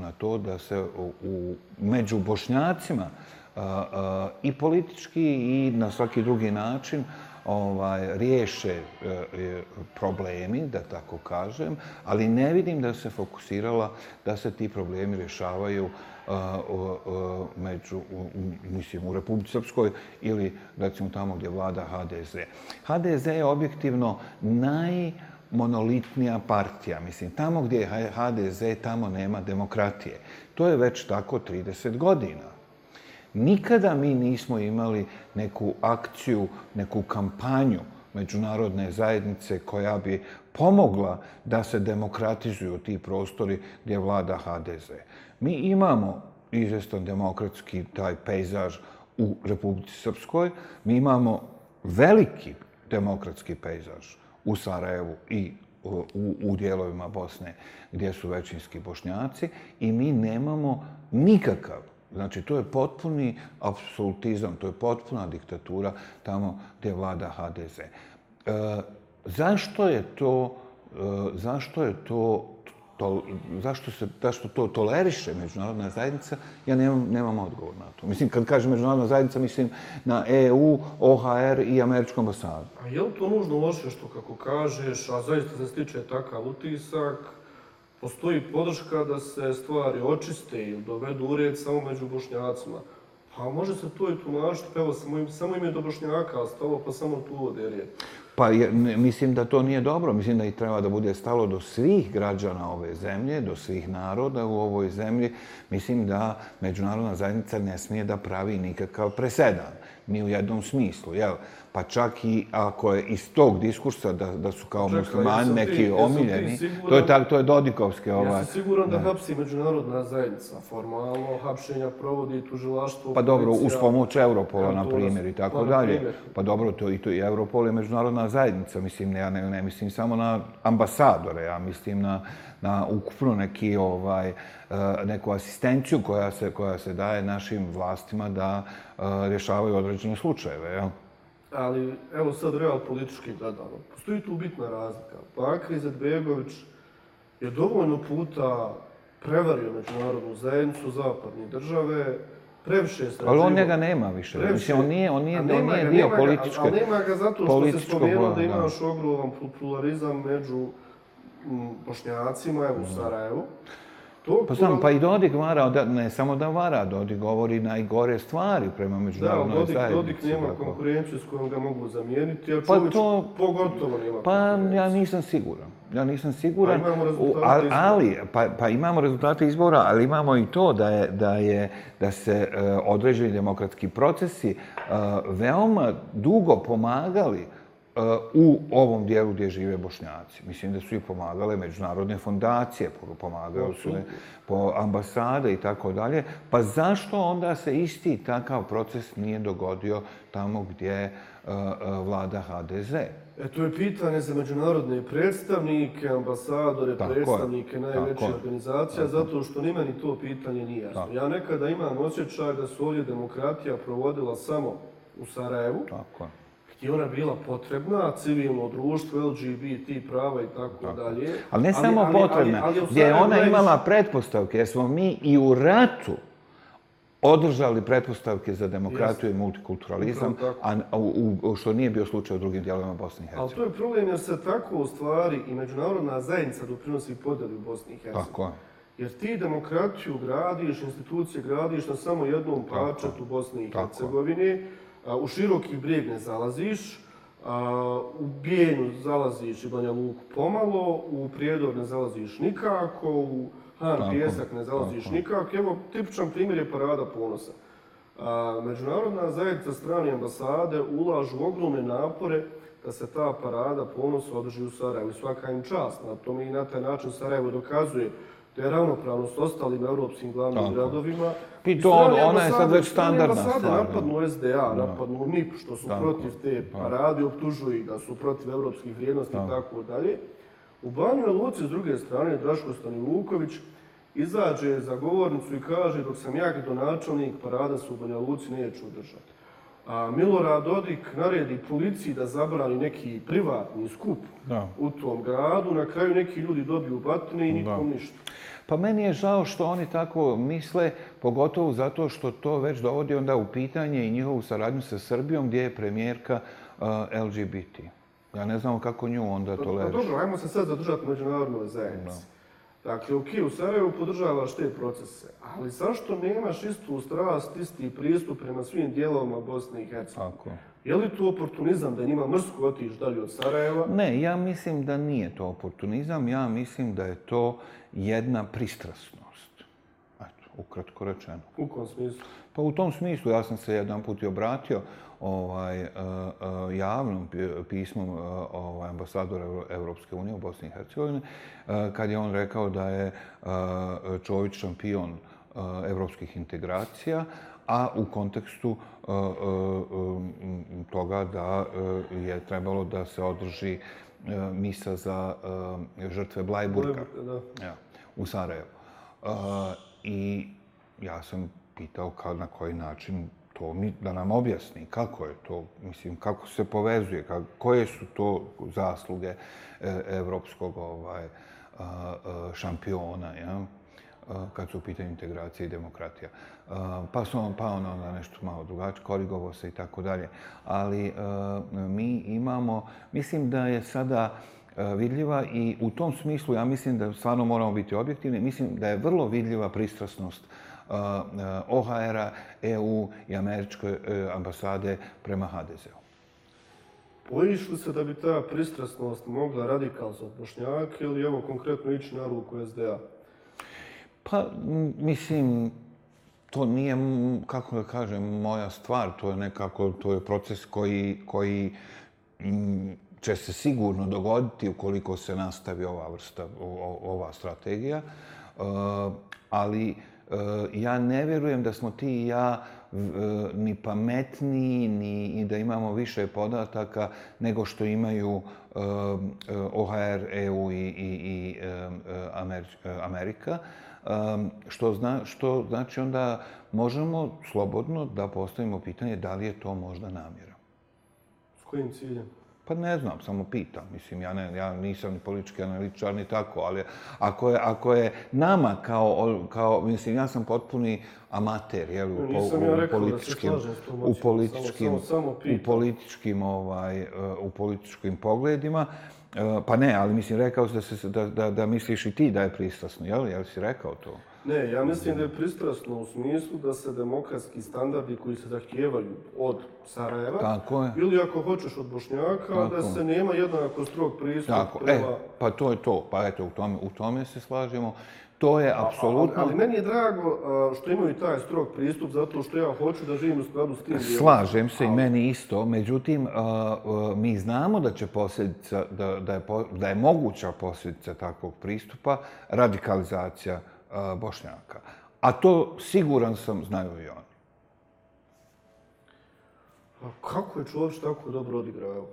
na to da se u, među bošnjacima i politički i na svaki drugi način ovaj, riješe e, e, problemi, da tako kažem, ali ne vidim da se fokusirala da se ti problemi rješavaju među, u, mislim, u Republici Srpskoj ili recimo tamo gdje vlada HDZ. HDZ je objektivno naj monolitnija partija. Mislim, tamo gdje je HDZ, tamo nema demokratije. To je već tako 30 godina. Nikada mi nismo imali neku akciju, neku kampanju međunarodne zajednice koja bi pomogla da se demokratizuju ti prostori gdje vlada HDZ. Mi imamo izvestan demokratski taj pejzaž u Republici Srpskoj, mi imamo veliki demokratski pejzaž u Sarajevu i e, u, u dijelovima Bosne gdje su većinski bošnjaci i mi nemamo nikakav Znači, to je potpuni apsolutizam, to je potpuna diktatura tamo gdje vlada HDZ. E, zašto je to, e, zašto je to, to, zašto, se, zašto to toleriše međunarodna zajednica, ja nemam, nemam odgovor na to. Mislim, kad kažem međunarodna zajednica, mislim na EU, OHR i Američku ambasadu. A je li to nužno loše što, kako kažeš, a zaista se stiče takav utisak, postoji podrška da se stvari očiste ili dovedu u red samo među bošnjacima. Pa može se to i tumačiti, evo, samo, im- samo im je do Bošnjaka ostalo, pa samo tu ode red. Pa je, mislim da to nije dobro. Mislim da i treba da bude stalo do svih građana ove zemlje, do svih naroda u ovoj zemlji. Mislim da međunarodna zajednica ne smije da pravi nikakav presedan. Ni u jednom smislu. Jel? Pa čak i ako je iz tog diskursa da, da su kao muslimani neki omiljeni, siguran- to je, tak, to je Dodikovski ovaj. Ja sam siguran da hapsi međunarodna zajednica. Formalno hapšenja provodi tužilaštvo, Pa dobro, uz pomoć Europola, na primjer, i tako pa, dalje. Pa dobro, to i to i Europol je međunarodna zajednica. Mislim, ne, ja ne, ne mislim samo na ambasadore, ja mislim na, na ukupno neki, ovaj, e, neku asistenciju koja se, koja se daje našim vlastima da e, rješavaju određene slučajeve. Jel? Ali, evo sad real politički gledano. Postoji tu bitna razlika. Bakr Izetbegović je dovoljno puta prevario međunarodnu zajednicu, zapadne države, previše je Ali on njega nema više. Previše- Mislim, on nije, on nije, on nije ga, dio političke... Ali nema ga zato što se političkog spomenuo da boja, da. imaš ogroman pluralizam među bošnjacima u Sarajevu. To Pa znam, pa i Dodik vara, da, ne samo da vara, Dodik govori najgore stvari prema Da, ali međunarodnoj Dodik, zajednici. Dodik nema tako. konkurenciju s kojom ga mogu zamijeniti, a Pa to- pogotovo nema Pa ja nisam siguran. Ja nisam siguran. Pa imamo rezultate ali, izbora. ali pa, pa imamo rezultate izbora, ali imamo i to da je da je da se e, određeni demokratski procesi e, veoma dugo pomagali e, u ovom dijelu gdje žive Bošnjaci. Mislim da su i pomagale međunarodne fondacije, pomagale su po ambasade i tako dalje. Pa zašto onda se isti takav proces nije dogodio tamo gdje e, e, vlada HDZ? E, to je pitanje za međunarodne predstavnike, ambasadore, Tako predstavnike najvećih Tako je. organizacija, zato što ni meni to pitanje nije jasno. Ja nekada imam osjećaj da su ovdje demokratija provodila samo u Sarajevu, Tako je. gdje je ona bila potrebna, civilno društvo, LGBT prava i tako dalje. Ali ne samo potrebna, ali u gdje je ona imala pretpostavke, jer smo mi i u ratu održali pretpostavke za demokratiju i multikulturalizam, a u, u, što nije bio slučaj u drugim dijelovima Bosne i Ali Hercegovine. to je problem jer se tako u stvari i međunarodna zajednica doprinosi podeli u Bosni i Hercegovini. Tako je. Jer ti demokratiju gradiš, institucije gradiš na samo jednom parčetu Bosne i. Hercegovine. A, U široki brijeg ne zalaziš, a, u Bijenju zalaziš i Banja Luku pomalo, u Prijedor ne zalaziš nikako, u Han Tako, Pijesak ne zalaziš tako. nikako. Evo, tipičan primjer je parada ponosa. A, međunarodna zajednica strane ambasade ulažu ogromne napore da se ta parada ponosa održi u Sarajevu. Svaka im čast na tome i na taj način Sarajevo dokazuje da je ravnopravno s ostalim europskim glavnim Tako. gradovima. I to strane on- ona je sad već standardna stvar, da. Napadnu SDA, napadnu MIP, što su Tako. protiv te parade, optužuju da su protiv europskih vrijednosti i tako dalje. U Banjoj Luci, s druge strane, Draško Stanivuković izađe za govornicu i kaže dok sam ja gradonačelnik, parada se u Banja Luci neću održati. A Milorad Dodik naredi policiji da zabrani neki privatni skup Da. u tom gradu. Na kraju neki ljudi dobiju batine i nikom ništa. Pa meni je žao što oni tako misle, pogotovo zato što to već dovodi onda u pitanje i njihovu saradnju sa Srbijom gdje je premijerka uh, LGBT. Ja ne znam kako nju onda Pa toleriš. dobro, ajmo se sad zadržati međunarodnoj zajednici. Dakle, ok, u Sarajevu podržavaš te procese, ali zašto nemaš istu strast, isti pristup prema svim dijelovima Bosne i Hercegovine? Tako. Je li to oportunizam da njima mrsko otići dalje od Sarajeva? Ne, ja mislim da nije to oportunizam, ja mislim da je to jedna pristrasnost. Eto, ukratko rečeno. U kom smislu? Pa u tom smislu ja sam se jedan put i obratio ovaj, e, e, javnom pi- pismom e, ovaj, ambasadora Evropske unije u Bosni i Hercegovini, kad je on rekao da je Čović šampion evropskih integracija, a u kontekstu toga da je trebalo da se održi misa za žrtve Blajburga ja, u Sarajevu. I ja sam pitao kao na koji način to mi, da nam objasni kako je to, mislim, kako se povezuje, kako, koje su to zasluge e, evropskog ovaj, a, a, šampiona, ja? a, kad su u pitanju integracije i demokratija. A, Pa su on, pa ono onda nešto malo drugačije, korigovo se i tako dalje. Ali a, mi imamo, mislim da je sada e, vidljiva i u tom smislu ja mislim da stvarno moramo biti objektivni. Mislim da je vrlo vidljiva pristrasnost uh, OHR-a, EU i američke e, ambasade prema HDZ-u. Bojiš li se da bi ta pristrasnost mogla radikalzati Bošnjake ili evo konkretno ići na ruku SDA? Pa, mislim, to nije, kako da kažem, moja stvar. To je nekako, to je proces koji, koji će se sigurno dogoditi ukoliko se nastavi ova vrsta, ova strategija. E, ali Eh, ja ne vjerujem da smo ti i ja eh, ni pametniji, ni i da imamo više podataka nego što imaju eh, OHR, EU i, i, i Amerika. Što, zna, što znači onda možemo slobodno da postavimo pitanje da li je to možda namjera. S kojim ciljem? Pa ne znam, samo pitam. Mislim, ja, ne, ja nisam ni politički analitičar ni tako, ali ako je, ako je nama kao, kao, mislim, ja sam potpuni amater, jel, u, ja u da se političkim, u ocjenom, političkim, samo- samo- samo u političkim, ovaj, u političkim pogledima. Eh, Pa ne, ali mislim, rekao si da, se, da, da, da misliš i ti da je pristrasno, jel? Jel si rekao to? Ne, ja mislim da je pristrasno u smislu da se demokratski standardi koji se zahtijevaju od Sarajeva, Tako je. ili ako hoćeš od Bošnjaka, Tako. da se nema jednako strog pristup Tako, prema... e, pa to je to. Pa eto, u tome, u tome se slažemo. To je apsolutno... Ali, ali meni je drago što imaju taj strog pristup, zato što ja hoću da živim u skladu s tim. Slažem se i meni isto, međutim, mi znamo da će posljedica, da, da, je, da je moguća posljedica takvog pristupa radikalizacija Bošnjaka. A to siguran sam znaju i oni. A kako je Čović tako dobro odigrao?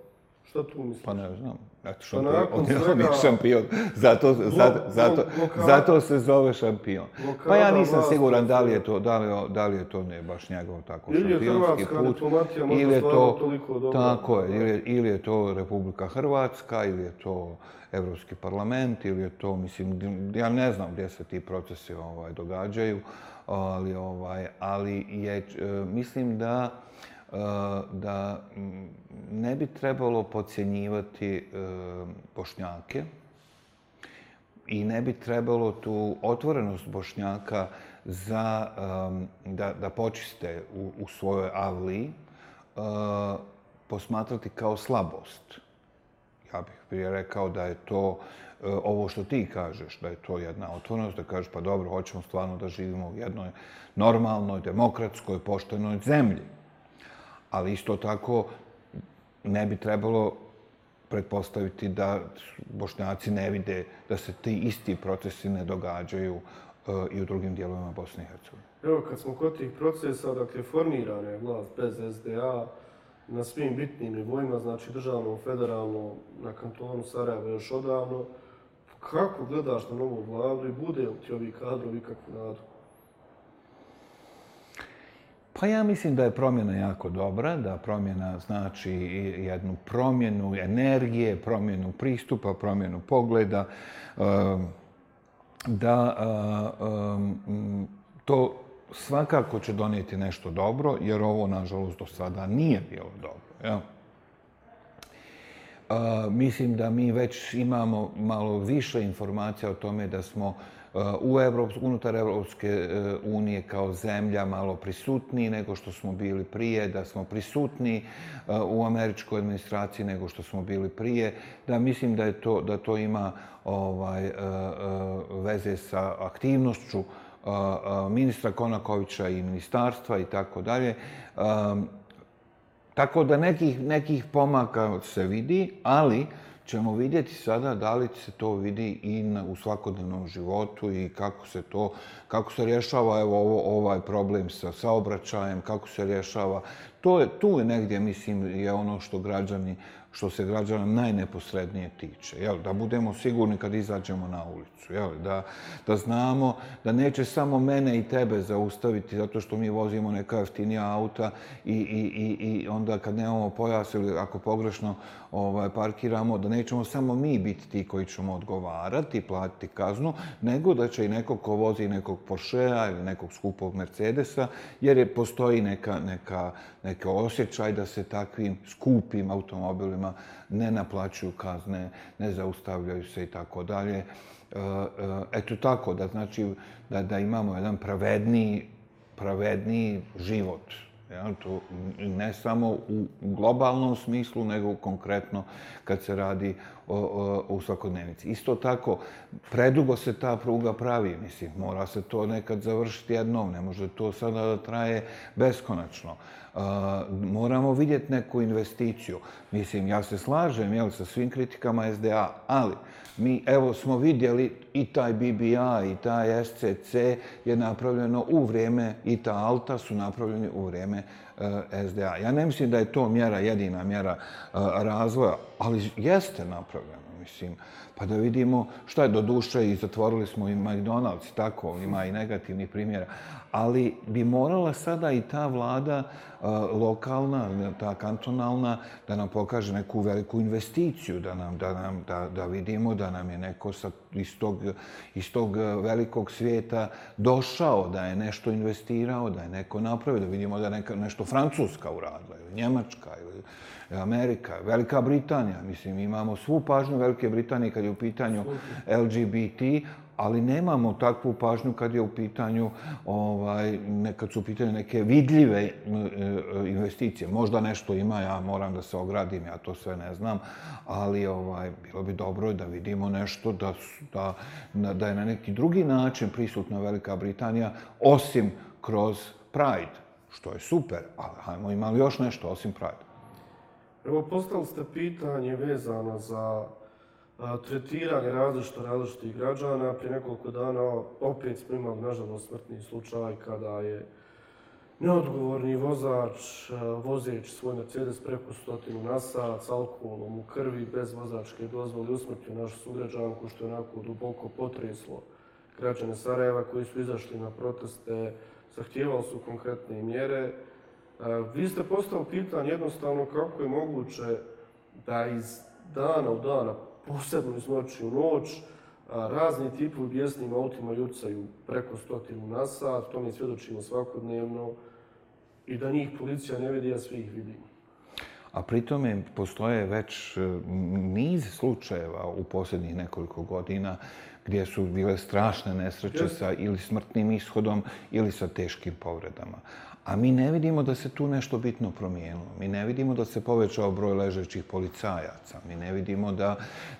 Šta tu misliš? Pa ne znam. Eto, Pa šampion, nakon on, je, šampion. Zato, zato, zato, zato se zove šampion. Pa ja nisam siguran da li je to, da li, da li je to ne baš njegov tako Ili je šampionski hrvatska put. možda ili je stvarno to, toliko dobra. Tako je, ili, ili je to Republika Hrvatska, ili je to Evropski parlament, ili je to, mislim, ja ne znam gdje se ti procesi ovaj, događaju, ali, ovaj, ali je, e, mislim da e, da ne bi trebalo podcjenjivati e, Bošnjake i ne bi trebalo tu otvorenost Bošnjaka za da, da počiste u, u svojoj avliji posmatrati kao slabost. Ja prije rekao da je to e, ovo što ti kažeš, da je to jedna otvornost, da kažeš pa dobro, hoćemo stvarno da živimo u jednoj normalnoj, demokratskoj, poštenoj zemlji. Ali isto tako ne bi trebalo pretpostaviti da Bošnjaci ne vide da se ti isti procesi ne događaju e, i u drugim dijelovima Bosne i Hercegovine. Evo, kad smo kod tih procesa, dakle, formirana je vlast bez SDA na svim bitnim nivoima, znači državnom, federalnom, na kantonu Sarajevo još odavno. Kako gledaš na novu vladu i bude li ti ovi kadrovi kakvu nadu? Pa ja mislim da je promjena jako dobra, da promjena znači jednu promjenu energije, promjenu pristupa, promjenu pogleda, ehm, da ehm, to svakako će donijeti nešto dobro, jer ovo, nažalost, do sada nije bilo dobro. Ja? Uh, mislim da mi već imamo malo više informacija o tome da smo uh, u Evrop, unutar Evropske uh, unije kao zemlja malo prisutniji nego što smo bili prije, da smo prisutni uh, e, u američkoj administraciji nego što smo bili prije, da mislim da je to da to ima ovaj uh, uh, veze sa aktivnošću uh, ministra Konakovića i ministarstva i tako dalje. Um, tako da nekih, nekih pomaka se vidi, ali ćemo vidjeti sada da li se to vidi i na, u svakodnevnom životu i kako se to, kako se rješava evo, ovo, ovaj problem sa saobraćajem, kako se rješava. To je, tu je negdje, mislim, je ono što građani, što se građana najneposrednije tiče. Jel? Da budemo sigurni kad izađemo na ulicu. Jel? Da, da znamo da neće samo mene i tebe zaustaviti zato što mi vozimo neka jeftinija auta i, i, i, i onda kad nemamo pojas ili ako pogrešno ovaj, parkiramo, da nećemo samo mi biti ti koji ćemo odgovarati i platiti kaznu, nego da će i neko ko vozi nekog Porschea ili nekog skupog Mercedesa, jer je postoji neka, neka, neka osjećaj da se takvim skupim automobilima ne naplaćuju kazne, ne zaustavljaju se i tako dalje. E, e, eto tako, da znači da, da imamo jedan pravedniji, pravedniji život. Ja, to ne samo u globalnom smislu, nego konkretno kad se radi o, o, o svakodnevnici. Isto tako, predugo se ta pruga pravi, mislim, mora se to nekad završiti jednom, ne može to sada da traje beskonačno. Moramo vidjeti neku investiciju. Mislim, ja se slažem jel, sa svim kritikama SDA, ali mi evo smo vidjeli i taj BBI i taj SCC je napravljeno u vrijeme i ta Alta su napravljeni u vrijeme e, SDA. Ja ne mislim da je to mjera, jedina mjera e, razvoja, ali jeste napravljeno, mislim. Pa da vidimo šta je do duše i zatvorili smo i McDonald's, tako, ima i negativnih primjera. Ali bi morala sada i ta vlada uh, lokalna, ta kantonalna, da nam pokaže neku veliku investiciju, da, nam, da, nam, da, da vidimo da nam je neko sa, iz, tog, iz tog velikog svijeta došao, da je nešto investirao, da je neko napravio, da vidimo da je neka, nešto Francuska uradila, ili Njemačka, ili Amerika, Velika Britanija. Mislim, imamo svu pažnju Velike Britanije kad je u pitanju LGBT, ali nemamo takvu pažnju kad je u pitanju ovaj kad su u pitanju neke vidljive e, e, investicije. Možda nešto ima, ja moram da se ogradim, ja to sve ne znam, ali ovaj bilo bi dobro da vidimo nešto da da da je na neki drugi način prisutna Velika Britanija osim kroz Pride, što je super, ali hajmo imali još nešto osim Pride. Evo, postali ste pitanje vezano za a, tretiranje različito različitih građana. Prije nekoliko dana opet smo imali, nažalost, smrtni slučaj kada je neodgovorni vozač e, a, vozeći svoj Mercedes preko stotinu na sat s alkoholom u krvi, bez vozačke dozvole, usmrtio našu sugrađanku, što je onako duboko potreslo građane Sarajeva koji su izašli na proteste, zahtijevali su konkretne mjere. E, vi ste postali pitanje jednostavno kako je moguće da iz dana u dana, posebno iz noći u noć, razni tipovi bijesnim autima ljucaju preko stotinu na sat, to mi svjedočimo svakodnevno, i da njih policija ne vidi, ja svi ih vidim. A pritome postoje već e, niz slučajeva u posljednjih nekoliko godina gdje su bile strašne nesreće sa ili smrtnim ishodom ili sa teškim povredama. A mi ne vidimo da se tu nešto bitno promijenilo. Mi ne vidimo da se povećao broj ležećih policajaca. Mi ne vidimo da,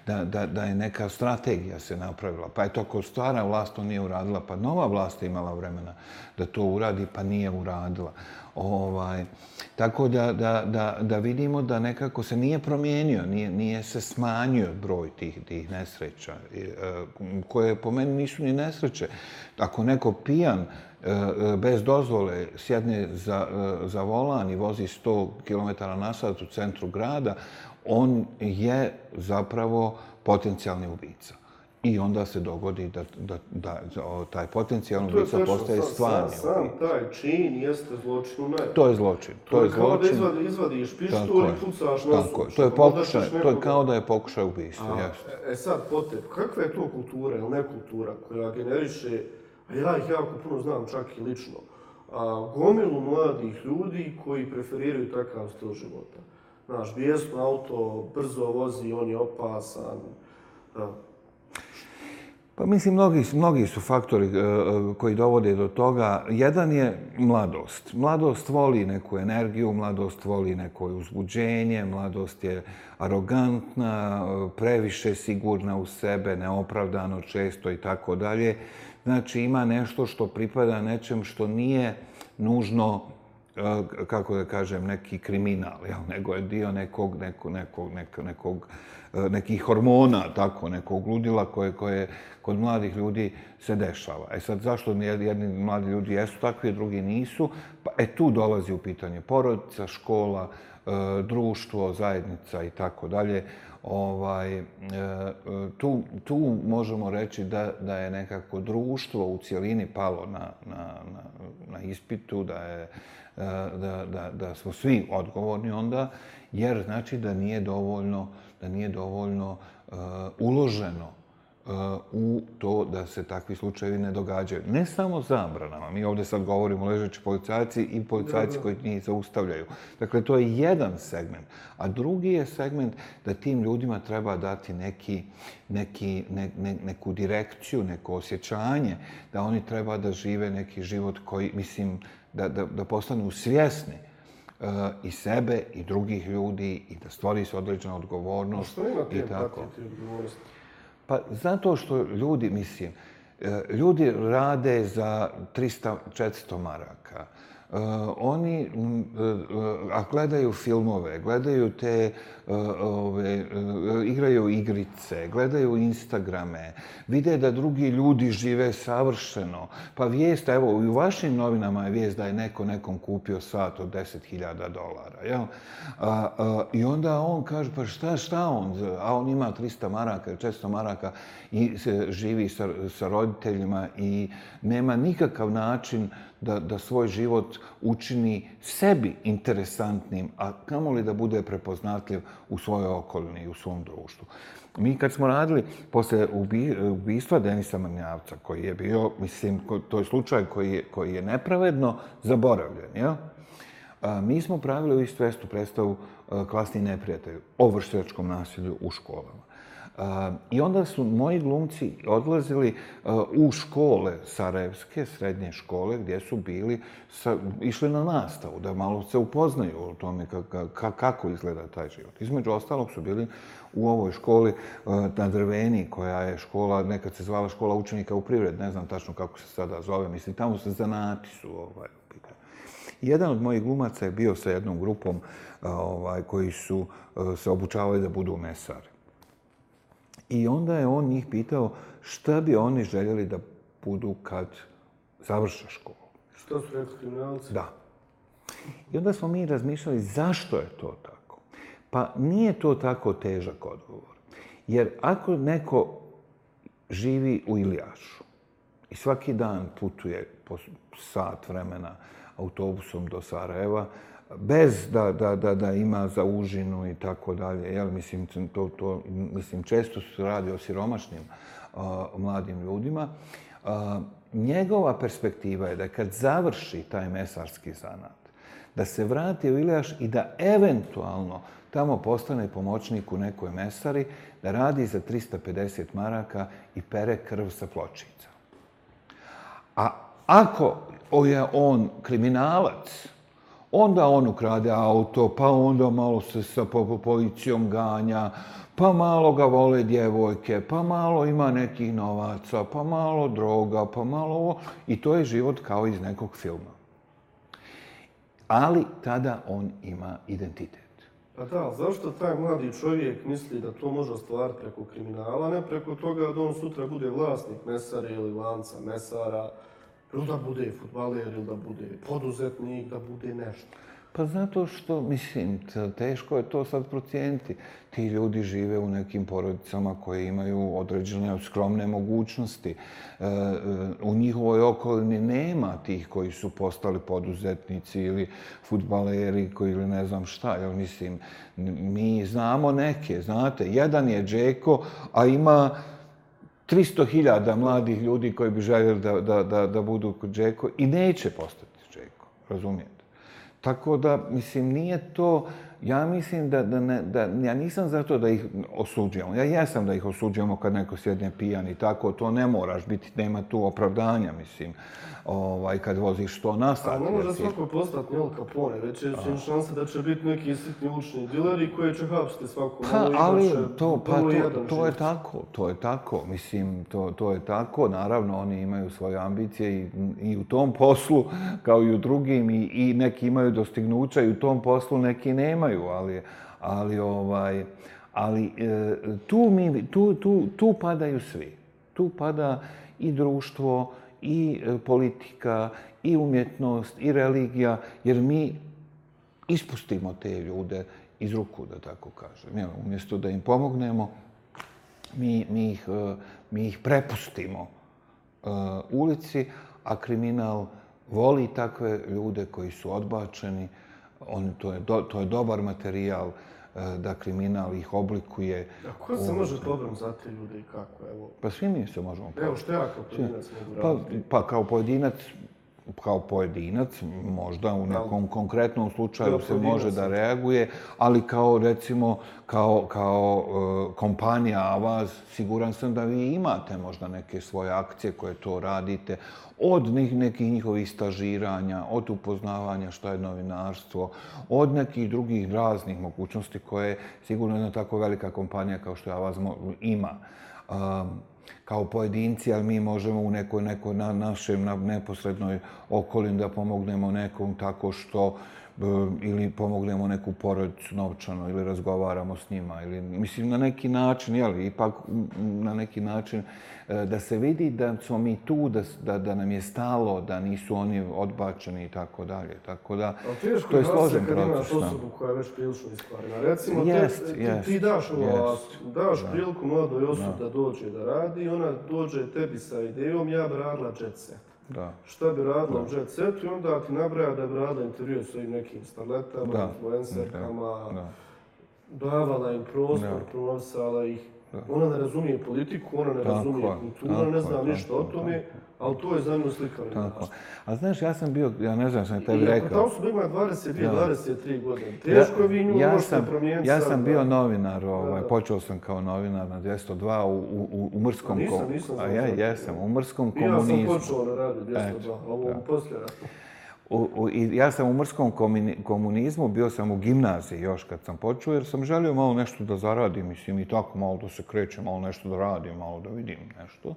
da, da, da je neka strategija se napravila. Pa je to ako stara vlast to nije uradila, pa nova vlast je imala vremena da to uradi, pa nije uradila. Ovaj, tako da, da, da, da vidimo da nekako se nije promijenio, nije, nije se smanjio broj tih, tih nesreća, e, koje po meni nisu ni nesreće. Ako neko pijan, bez dozvole sjedne za, e, za volan i vozi 100 km na sat u centru grada, on je zapravo potencijalni ubica. I onda se dogodi da, da, da, da taj potencijalni ubica postaje stvarni sam, sam, taj čin jeste zločin u To je zločin. To, to je, kao zločin. da izvadi, izvadiš pištol i pucaš na tako To je, pokušaj, to je kao da je pokušaj ubistva. A, e sad, potep, kakva je to kultura ili nekultura koja generiše a ja ih jako puno znam, čak i lično, a, gomilu mladih ljudi koji preferiraju takav stil života. Znaš, bijesno auto, brzo vozi, on je opasan. A. Pa mislim, mnogi, mnogi su faktori e, e, koji dovode do toga. Jedan je mladost. Mladost voli neku energiju, mladost voli neko uzbuđenje, mladost je arogantna, previše sigurna u sebe, neopravdano često i tako dalje. Znači ima nešto što pripada nečem što nije nužno e, kako da kažem, neki kriminal, jel? nego je dio nekog, nekog, nekog, nekog, nekog E, nekih hormona, tako, nekog ludila koje, koje kod mladih ljudi se dešava. E sad, zašto jedni mladi ljudi jesu takvi, drugi nisu? Pa, e, tu dolazi u pitanje porodica, škola, e, društvo, zajednica i tako dalje ovaj, e, tu, tu možemo reći da, da je nekako društvo u cijelini palo na, na, na, na ispitu, da, je, e, da, da, da smo svi odgovorni onda, jer znači da nije dovoljno, da nije dovoljno uh, uloženo uh, u to da se takvi slučajevi ne događaju. Ne samo zabranama, mi ovdje sad govorimo ležeći policajci i policajci koji njih zaustavljaju. Dakle, to je jedan segment. A drugi je segment da tim ljudima treba dati neki, neki, ne, ne, neku direkciju, neko osjećanje, da oni treba da žive neki život koji, mislim, da, da, da postanu svjesni i sebe i drugih ljudi i da stvori se određena odgovornost. Što ima i tako. odgovornosti? Pa zato što ljudi, mislim, e, ljudi rade za 300-400 maraka. Uh, oni uh, a gledaju filmove, gledaju te uh, ove, igraju igrice, gledaju Instagrame, vide da drugi ljudi žive savršeno. Pa vijest, evo, i u vašim novinama je vijest da je neko nekom kupio sat od 10.000 dolara. Jel? A, a, I onda on kaže, pa šta, šta on? A on ima 300 maraka, 400 maraka i se živi sa, sa roditeljima i nema nikakav način da, da svoj život učini sebi interesantnim, a kamoli da bude prepoznatljiv u svojoj okolini i u svom društvu. Mi kad smo radili posle ubistva Denisa Mrnjavca, koji je bio, mislim, to je slučaj koji je, koji je nepravedno zaboravljen, jel? A, mi smo pravili u istu vestu predstavu Klasni neprijatelj o vršnjačkom nasilju u školama. I onda su moji glumci odlazili u škole sarajevske, srednje škole, gdje su bili, sa, išli na nastavu, da malo se upoznaju o tome kako, kako izgleda taj život. Između ostalog su bili u ovoj školi na Drveni, koja je škola, nekad se zvala škola učenika u privred, ne znam tačno kako se sada zove, mislim, tamo se zanati su ovaj, Jedan od mojih glumaca je bio sa jednom grupom ovaj, koji su se obučavali da budu mesari. I onda je on njih pitao šta bi oni željeli da budu kad završe školu. Što su rekli kriminalci? Da. I onda smo mi razmišljali zašto je to tako. Pa nije to tako težak odgovor. Jer ako neko živi u Ilijašu i svaki dan putuje po sat vremena autobusom do Sarajeva, bez da, da, da, da ima za užinu i tako dalje. Jel, mislim, to, to, mislim, često se radi o siromašnim uh, mladim ljudima. Uh, njegova perspektiva je da kad završi taj mesarski zanat, da se vrati u Ilijaš i da eventualno tamo postane pomoćnik u nekoj mesari, da radi za 350 maraka i pere krv sa pločica. A ako je on kriminalac, Onda on ukrade auto, pa onda malo se sa policijom ganja, pa malo ga vole djevojke, pa malo ima nekih novaca, pa malo droga, pa malo ovo. I to je život kao iz nekog filma. Ali tada on ima identitet. Pa da, zašto taj mladi čovjek misli da to može ostvariti preko kriminala, ne preko toga da on sutra bude vlasnik mesara ili lanca mesara, ili da bude futbaler, ili da bude poduzetnik, da bude nešto. Pa zato što, mislim, teško je to sad procijeniti. Ti ljudi žive u nekim porodicama koje imaju određene skromne mogućnosti. E, e, u njihovoj okolini nema tih koji su postali poduzetnici ili futbaleri koji ili ne znam šta. Jel, mislim, mi znamo neke, znate, jedan je Džeko, a ima 300.000 mladih ljudi koji bi željeli da, da, da, da budu kod Džeko i neće postati Džeko, razumijete? Tako da, mislim, nije to... Ja mislim da, da, ne, da ja nisam za to da ih osuđujemo. Ja jesam da ih osuđujemo kad neko sjedne pijan i tako, to ne moraš biti, nema tu opravdanja, mislim ovaj, kad voziš to na sat. A ne može svako postati Al Capone, već je šansa da će biti neki sitni ulični dileri koji će hapsiti svako. Pa, ali to, pa, to, to je tako, to je tako. Mislim, to, to je tako. Naravno, oni imaju svoje ambicije i, i u tom poslu, kao i u drugim, i, i neki imaju dostignuća i u tom poslu neki nemaju, ali, ali ovaj, ali e, tu, mi, tu, tu, tu padaju svi. Tu pada i društvo, i e, politika, i umjetnost, i religija, jer mi ispustimo te ljude iz ruku, da tako kažem. Jel, umjesto da im pomognemo, mi, mi, ih, e, mi ih prepustimo uh, ulici, a kriminal voli takve ljude koji su odbačeni. On, to, je do, to je dobar materijal uh, da kriminal ih oblikuje. A ko se može pobrom za te ljude i kako? Evo, Pa svi mi se možemo evo što ja kao pojedinac mogu Pa, pa kao pojedinac, kao pojedinac, možda u nekom konkretnom slučaju se može da reaguje, ali kao recimo, kao, kao e, kompanija Avaz, siguran sam da vi imate možda neke svoje akcije koje to radite, od nek- nekih njihovih stažiranja, od upoznavanja šta je novinarstvo, od nekih drugih raznih mogućnosti koje sigurno jedna tako velika kompanija kao što je Avaz ima. Um, kao pojedinci, ali mi možemo u nekoj, nekoj na, našem na neposrednoj okolini da pomognemo nekom tako što ili pomognemo neku porodicu novčano ili razgovaramo s njima ili mislim na neki način jel ipak m, na neki način e, da se vidi da smo mi tu da, da, da nam je stalo da nisu oni odbačeni i tako dalje tako da to je je složen kad imaš proces da. osobu koja je već prilično iskvarena. Recimo, te- Jest, ti, jest, ti daš ovo, jest. daš priliku mladoj osobi da dođe da radi ona dođe tebi sa idejom, ja bi radila jet set. Da Šta bi radila u jet setu i onda ti nabraja da bi radila intervju s ovim nekim starletama, Da, influencerkama, da. davala im prostor, Da. promovisala ih. Ona ne razumije politiku, ona ne Tako razumije je, kulturu, tako ne zna je, ništa o tako je, tome, ali to je za nju slika. Tako a znaš ja sam bio ja ne znam sam tebi I ako ta rekao osoba ima 22-23 godine, teško je vi nju ja možete promijeniti ja sam bio novinar, ovaj, počeo sam kao novinar na 202 u, u, u Mrskom A nisam, nisam A ja jesam, u Mrskom I ja sam komunizmu. počeo na radu 202, Eto, a ovo poslije rata. U, u, i ja sam u Mrskom komunizmu, bio sam u gimnaziji još kad sam počeo, jer sam želio malo nešto da zaradim, mislim, i tako malo da se krećem, malo nešto da radim, malo da vidim nešto.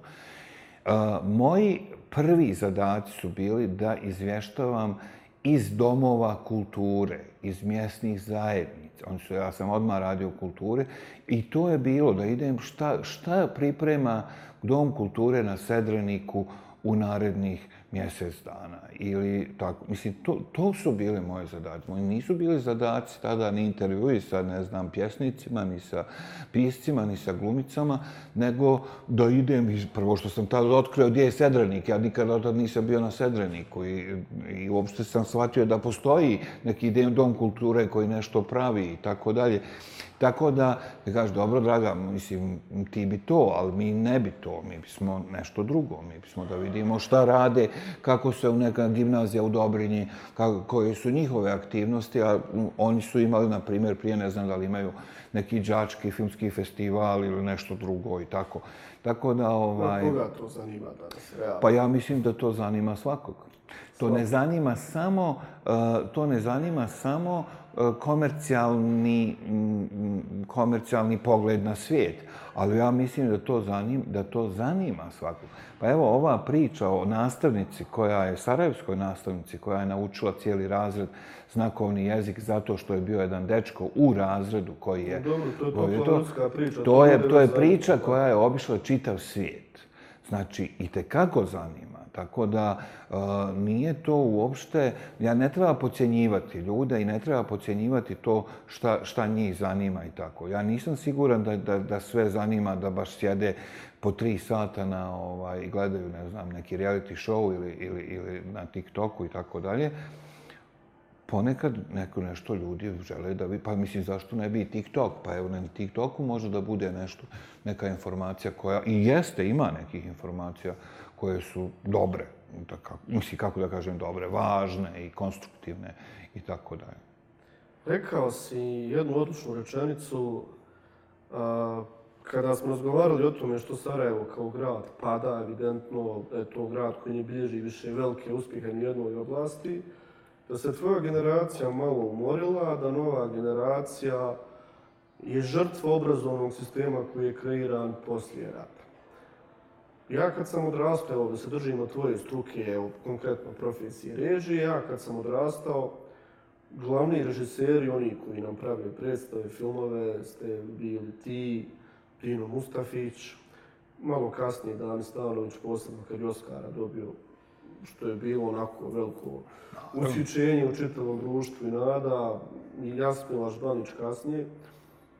A, moji prvi zadaci su bili da izvještavam iz domova kulture, iz mjesnih zajednica. Oni su, ja sam odmah radio kulture i to je bilo da idem šta, šta priprema Dom kulture na Sedreniku u narednih mjesec dana. Ili tako, mislim, to, to su bile moje zadaci. Moji nisu bili zadaci tada ni intervjui sa, ne znam, pjesnicima, ni sa piscima, ni sa glumicama, nego da idem, i prvo što sam tada otkrio gdje je Sedrenik, ja nikada od tada nisam bio na Sedreniku i, i uopšte sam shvatio da postoji neki dom kulture koji nešto pravi i tako dalje. Tako da, da kažeš, dobro, draga, mislim, ti bi to, ali mi ne bi to, mi bismo nešto drugo, mi bismo da vidimo šta rade, kako se u neka gimnazija u Dobrinji, kako, koje su njihove aktivnosti, a oni su imali, na primjer, prije ne znam da li imaju neki đački filmski festival ili nešto drugo i tako. Tako da, ovaj... Koga to zanima danas, realno? Pa ja mislim da to zanima svakog. To ne zanima samo, uh, to ne zanima samo komercijalni, mm, komercijalni pogled na svijet, ali ja mislim da to zanima, da to zanima svakog. Pa evo ova priča o nastavnici koja je, sarajevskoj nastavnici koja je naučila cijeli razred znakovni jezik zato što je bio jedan dečko u razredu koji je... Dobro, to je koji popularska priča, To to je, to je priča koja je obišla čitav svijet. Znači, i te kako zanima. Tako da e, nije to uopšte, ja ne treba pocijenjivati ljude i ne treba pocijenjivati to šta, šta njih zanima i tako. Ja nisam siguran da, da, da sve zanima da baš sjede po tri sata na ovaj, gledaju, ne znam, neki reality show ili, ili, ili na TikToku i tako dalje. Ponekad neko nešto ljudi žele da vi, pa mislim zašto ne bi i TikTok, pa evo na TikToku može da bude nešto, neka informacija koja, i jeste, ima nekih informacija koje su dobre, da kako, mislim kako da kažem dobre, važne i konstruktivne i tako dalje. Rekao si jednu odlučnu rečenicu a, kada smo razgovarali o tome što Sarajevo kao grad pada, evidentno da je to grad koji ne bilježi više velike uspjehe ni u jednoj oblasti, da se tvoja generacija malo umorila, da nova generacija je žrtva obrazovnog sistema koji je kreiran poslije rata. Ja kad sam odrastao, da se držimo tvoje struke, evo konkretno profesije režije, ja kad sam odrastao, glavni režiseri, oni koji nam prave predstave, filmove, ste bili ti, Dino Mustafić, malo kasnije Dani Stanović, posebno kad je Oskara dobio, što je bilo onako veliko usjučenje u čitavom društvu i nada, i Jasmila Žbanić kasnije.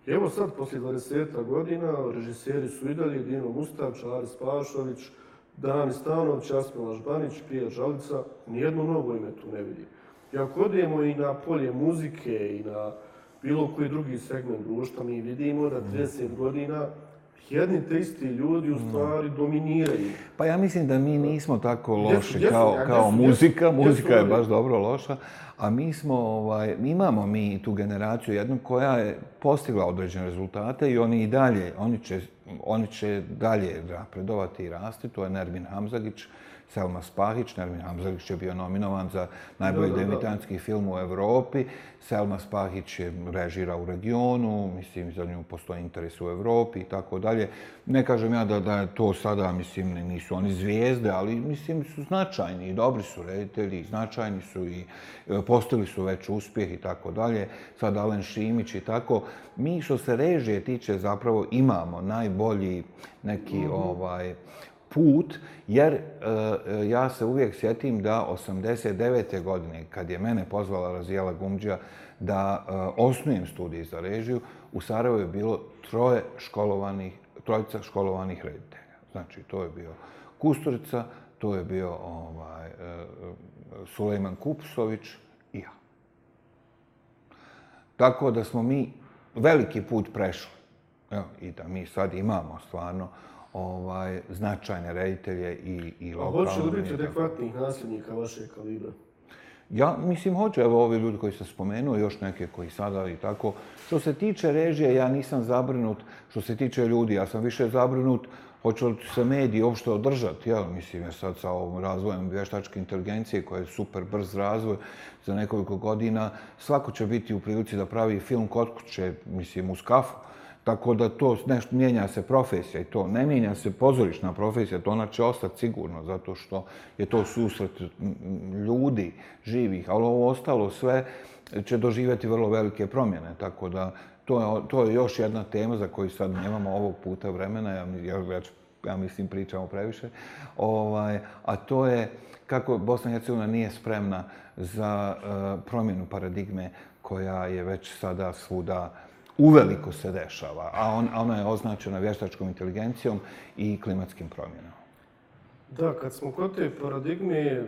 Evo sad, poslije 20 godina, režiseri su i dalje Dino Mustavić, Aris Pašović, Dani Stanović, Jasmila Lažbanić, Pija Žalica, nijedno novo ime tu ne vidi. I ako odemo i na polje muzike i na bilo koji drugi segment društva, mi vidimo da 30 godina jedni te isti ljudi u stvari dominiraju. Pa ja mislim da mi nismo tako loši jesu, kao, ja, kao jesu, muzika. jesu, muzika je jesu, baš dobro loša. A mi smo, ovaj, imamo mi tu generaciju jednu koja je postigla određene rezultate i oni i dalje, oni će, oni će dalje napredovati i rasti. To je Nermin Hamzagić, Selma Spahić. Nermin Hamzagić je bio nominovan za najbolji Da, da, da. debitanski film u Evropi. Selma Spahić je režira u regionu, mislim, za nju postoji interes u Evropi i tako dalje. Ne kažem ja da, da je to sada, mislim, nisu oni zvijezde, ali mislim su značajni i dobri su reditelji, značajni su i e, postigli su već uspjeh i tako dalje. Sad Alen Šimić i tako. Mi što se režije tiče zapravo imamo najbolji neki ovaj put, jer e, e, ja se uvijek sjetim da 89. godine, kad je mene pozvala Razijela Gumđija da e, osnujem studij za režiju, u Sarajevu je bilo troje školovanih, trojica školovanih reditelja. Znači, to je bio Kusturica, to je bio ovaj, e, e Sulejman Kupsović i ja. Tako da smo mi veliki put prešli. Evo, I da mi sad imamo stvarno ovaj, značajne reditelje i, i A lokalne. hoće li biti adekvatnih nasljednika vašeg kalibra? Ja mislim hoće, evo ovi ljudi koji ste spomenuo, još neke koji sada i tako. Što se tiče režije, ja nisam zabrinut. Što se tiče ljudi, ja sam više zabrinut hoće li se mediji uopšte održati. Ja mislim, jer sad sa ovom razvojem vještačke inteligencije, koja je super brz razvoj za nekoliko godina, svako će biti u prilici da pravi film kod kuće, mislim, uz kafu. Tako da to nešto mijenja se profesija i to ne mijenja se pozorišna profesija, to ona će ostati sigurno zato što je to susret ljudi živih, ali ovo ostalo sve će doživjeti vrlo velike promjene, tako da to je, to je još jedna tema za koju sad nemamo ovog puta vremena, ja, ja, već, ja mislim pričamo previše, ovaj, a to je kako Bosna i Hercegovina nije spremna za uh, promjenu paradigme koja je već sada svuda uveliko se dešava, a on, ona je označena vještačkom inteligencijom i klimatskim promjenama. Da, kad smo kod te paradigme,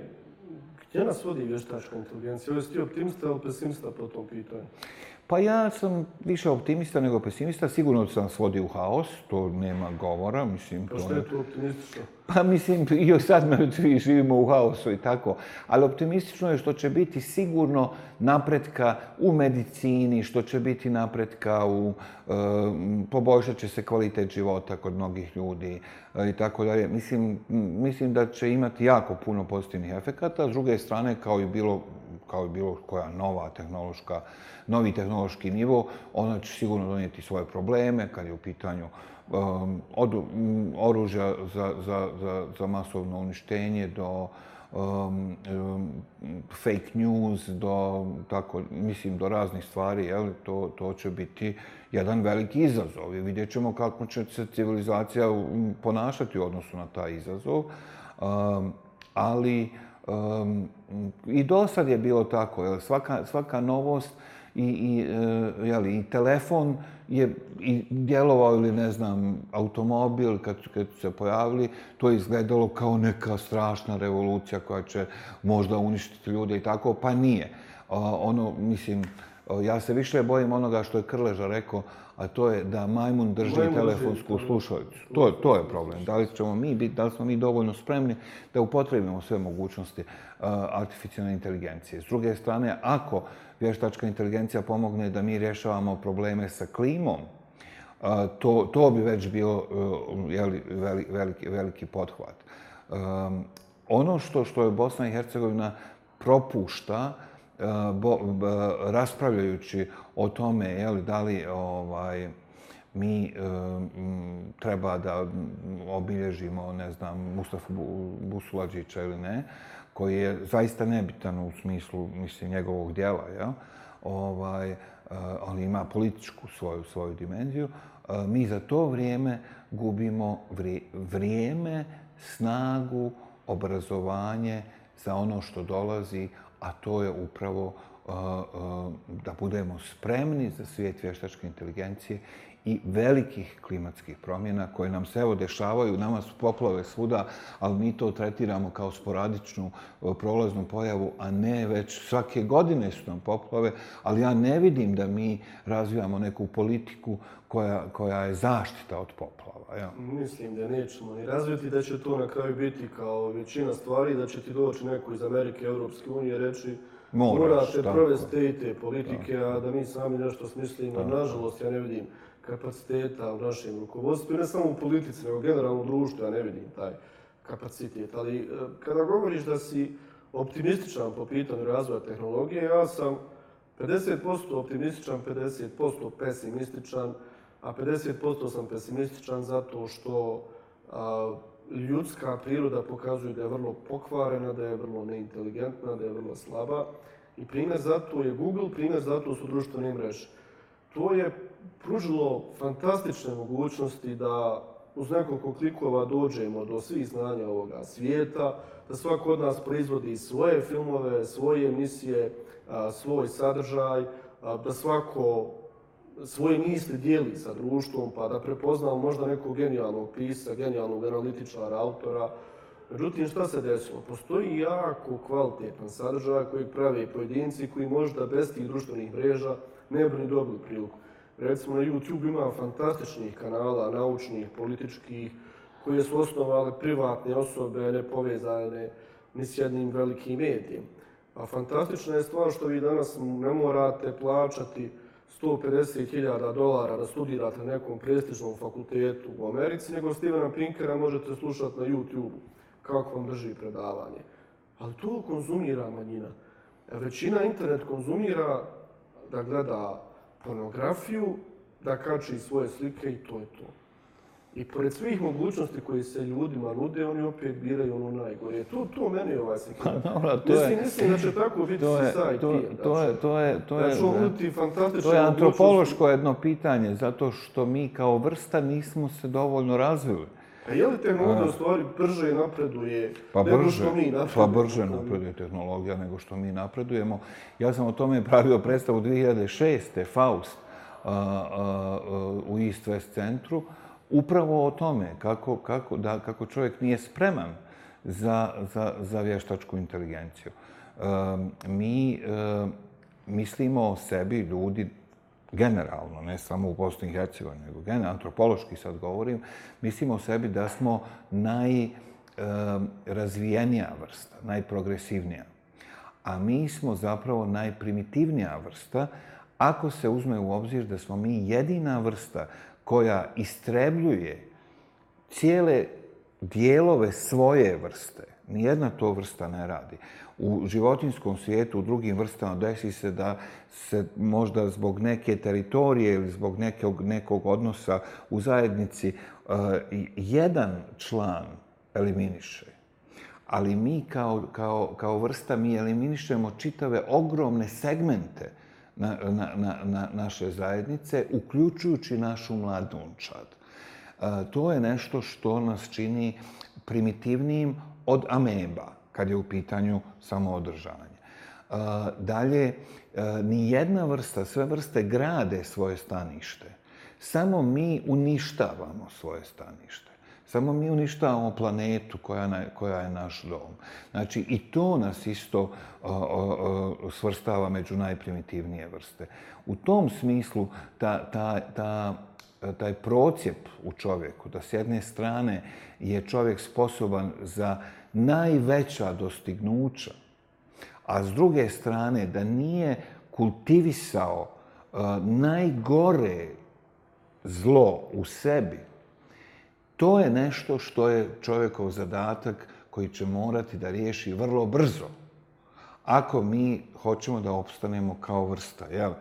gdje nas vodi vještačka inteligencija? Jesi ti optimista ili pesimista po tom pitanju? Pa ja sam više optimista nego pesimista. Sigurno sam svodi u haos, to nema govora. Mislim, Pa to što je tu optimistično? Pa mislim, i sad me svi živimo u haosu i tako. Ali optimistično je što će biti sigurno napretka u medicini, što će biti napretka u... E, poboljšat će se kvalitet života kod mnogih ljudi e, i tako dalje. Mislim, mislim da će imati jako puno pozitivnih efekata. S druge strane, kao i bilo kao i bilo koja nova tehnološka, novi tehnološki nivo, ona će sigurno donijeti svoje probleme kad je u pitanju um, od um, oružja za, za, za, za masovno uništenje do um, um, fake news, do, tako, mislim, do raznih stvari, jel, to, to će biti jedan veliki izazov i vidjet ćemo kako će se civilizacija ponašati u odnosu na taj izazov. Um, ali um, i do sad je bilo tako, jel, svaka, svaka novost i, i, e, jeli, i telefon je i djelovao ili ne znam, automobil kad, kad su se pojavili, to je izgledalo kao neka strašna revolucija koja će možda uništiti ljude i tako, pa nije. A, ono, mislim, ja se više bojim onoga što je Krleža rekao, a to je da majmun drži Majmun telefonsku telefon. slušalicu. To, je- to je problem. Da li ćemo mi biti, da li smo mi dovoljno spremni da upotrebimo sve mogućnosti uh, artificijalne inteligencije. S druge strane, ako vještačka inteligencija pomogne da mi rješavamo probleme sa klimom, to, to bi već bio e, jeli, veliki, veliki pothvat. E, ono što, što je Bosna i Hercegovina propušta, e, bo, bo, raspravljajući o tome je li, da li ovaj, mi um, treba da obilježimo, ne znam, Mustafa Busulađića ili ne, koji je zaista nebitan u smislu, mislim, njegovog dijela, jel? Ovaj, e, ali ima političku svoju, svoju dimenziju. E, mi za to vrijeme gubimo vrijeme, snagu, obrazovanje za ono što dolazi, a to je upravo e, da budemo spremni za svijet vještačke inteligencije i velikih klimatskih promjena koje nam se evo dešavaju. Nama su poplave svuda, ali mi to tretiramo kao sporadičnu prolaznu pojavu, a ne već svake godine su nam poplave, ali ja ne vidim da mi razvijamo neku politiku koja, koja je zaštita od poplava. Ja. Mislim da nećemo ni razviti, da će to na kraju biti kao većina stvari, da će ti doći neko iz Amerike, Europske unije, reći Moraš, morate provesti te i te politike, a da mi sami nešto smislimo. Nažalost, ja ne vidim kapaciteta u našem rukovodstvu, ne samo u politici, nego generalno u društvu, ja ne vidim taj kapacitet. Ali e, kada govoriš da si optimističan po pitanju razvoja tehnologije, ja sam 50% optimističan, 50% pesimističan, a 50% sam pesimističan zato što a, ljudska priroda pokazuje da je vrlo pokvarena, da je vrlo neinteligentna, da je vrlo slaba. I primjer za to je Google, primjer za to su društvene mreže. To je pružilo fantastične mogućnosti da uz nekoliko klikova dođemo do svih znanja ovoga svijeta, da svako od nas proizvodi svoje filmove, svoje emisije, svoj sadržaj, da svako svoje misli dijeli sa društvom, pa da prepoznamo možda nekog genijalnog pisa, genijalnog analitičara, autora. Međutim, šta se desilo? Postoji jako kvalitetan sadržaj koji prave pojedinci koji možda bez tih društvenih mreža ne bi ni dobili priliku. Recimo na YouTube ima fantastičnih kanala, naučnih, političkih, koje su osnovale privatne osobe, nepovezane ni s jednim velikim medijem. A fantastična je stvar što vi danas ne morate plaćati 150.000 dolara da studirate na nekom prestižnom fakultetu u Americi, nego Stevena Pinkera možete slušati na YouTube kako vam drži predavanje. Ali to konzumira manjina. Većina internet konzumira da gleda pornografiju, da kači svoje slike i to je to. I pored svih mogućnosti koji se ljudima nude, oni opet biraju ono najgore. To, to meni je ovaj slika. Pa, dobro, to mislim, je, mislim da će tako biti to je, IT. To, to, je, to je, to je, znači, to je antropološko jedno pitanje, zato što mi kao vrsta nismo se dovoljno razvili. A je li tehnologija u stvari brže napreduje pa nego brže, što mi napredujemo? Pa brže napreduje tehnologija nego što mi napredujemo. Ja sam o tome pravio predstavu 2006. Faust a, a, u East West centru. Upravo o tome kako, kako, da, kako čovjek nije spreman za, za, za vještačku inteligenciju. A, mi a, mislimo o sebi, ljudi, generalno, ne samo u Bosni i Hercegovini, nego generalno, antropološki sad govorim, mislimo o sebi da smo najrazvijenija vrsta, najprogresivnija. A mi smo zapravo najprimitivnija vrsta ako se uzme u obzir da smo mi jedina vrsta koja istrebljuje cijele dijelove svoje vrste. Nijedna to vrsta ne radi u životinskom svijetu, u drugim vrstama, desi se da se možda zbog neke teritorije ili zbog nekog, nekog odnosa u zajednici uh, jedan član eliminiše. Ali mi kao, kao, kao vrsta mi eliminišemo čitave ogromne segmente na, na, na, na naše zajednice, uključujući našu mladunčad. Uh, eh, to je nešto što nas čini primitivnijim od ameba kad je u pitanju samoodržavanje. E, dalje, e, ni jedna vrsta, sve vrste grade svoje stanište. Samo mi uništavamo svoje stanište. Samo mi uništavamo planetu koja, na, koja je naš dom. Znači, i to nas isto svrstava među najprimitivnije vrste. U tom smislu, ta, ta, ta, taj procijep u čovjeku, da s jedne strane je čovjek sposoban za najveća dostignuća, a s druge strane da nije kultivisao uh, najgore zlo u sebi, to je nešto što je čovjekov zadatak koji će morati da riješi vrlo brzo. Ako mi hoćemo da opstanemo kao vrsta, jel?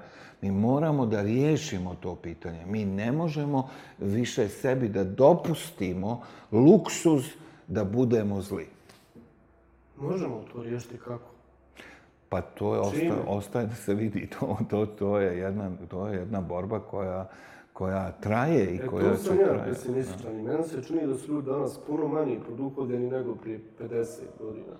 mi moramo da riješimo to pitanje. Mi ne možemo više sebi da dopustimo luksuz da budemo zli. Možemo to riješiti kako? Pa to je ostaje, ostaje da se vidi. To, to, to, je jedna, to je jedna borba koja, koja traje i e, koja će traje. To sam ja pesimističan i meni se čini da su ljudi danas puno manji produkovljeni nego prije 50 godina.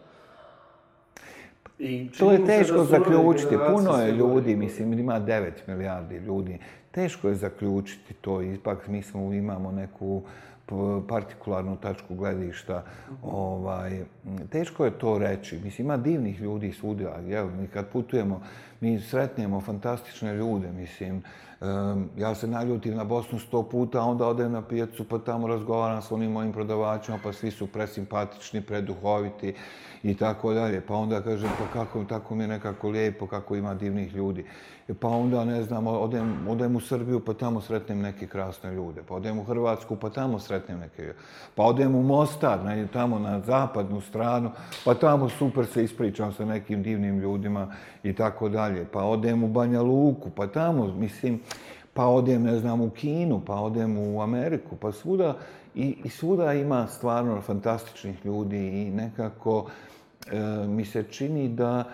I To je se teško zaključiti. Puno je ljudi, mislim, ima 9 milijardi ljudi. Teško je zaključiti to. Ipak mi smo, imamo neku p- partikularnu tačku gledišta. Ovaj, teško je to reći. Mislim, ima divnih ljudi svuda. Jel? Mi kad putujemo, mi sretnemo fantastične ljude. Mislim, ja se naljutim na Bosnu sto puta, onda odem na pijacu, pa tamo razgovaram s onim mojim prodavačima, pa svi su presimpatični, preduhoviti i tako dalje. Pa onda kažem, pa kako, tako mi je nekako lijepo, kako ima divnih ljudi. Pa onda, ne znam, odem, odem u Srbiju, pa tamo sretnem neke krasne ljude. Pa odem u Hrvatsku, pa tamo sretnem neke. Pa odem u Mostar, ne, tamo na zapadnu stranu, pa tamo super se ispričam sa nekim divnim ljudima i tako dalje. Pa odem u Banja Luku, pa tamo, mislim, pa odem, ne znam, u Kinu, pa odem u Ameriku, pa svuda, i, i svuda ima stvarno fantastičnih ljudi i nekako e, mi se čini da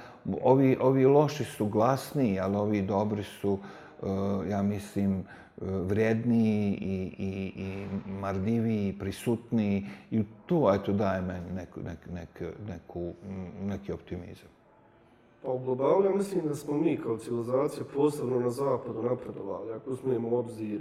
ovi, ovi loši su glasniji, ali ovi dobri su, e, ja mislim, e, vrijedniji i, i, i marljiviji, prisutniji i to, eto, daje meni neku, nek, nek, neku, neki optimizam. Pa u globalu ja mislim da smo mi kao civilizacija posebno na zapadu napredovali. Ako uzmemo u obzir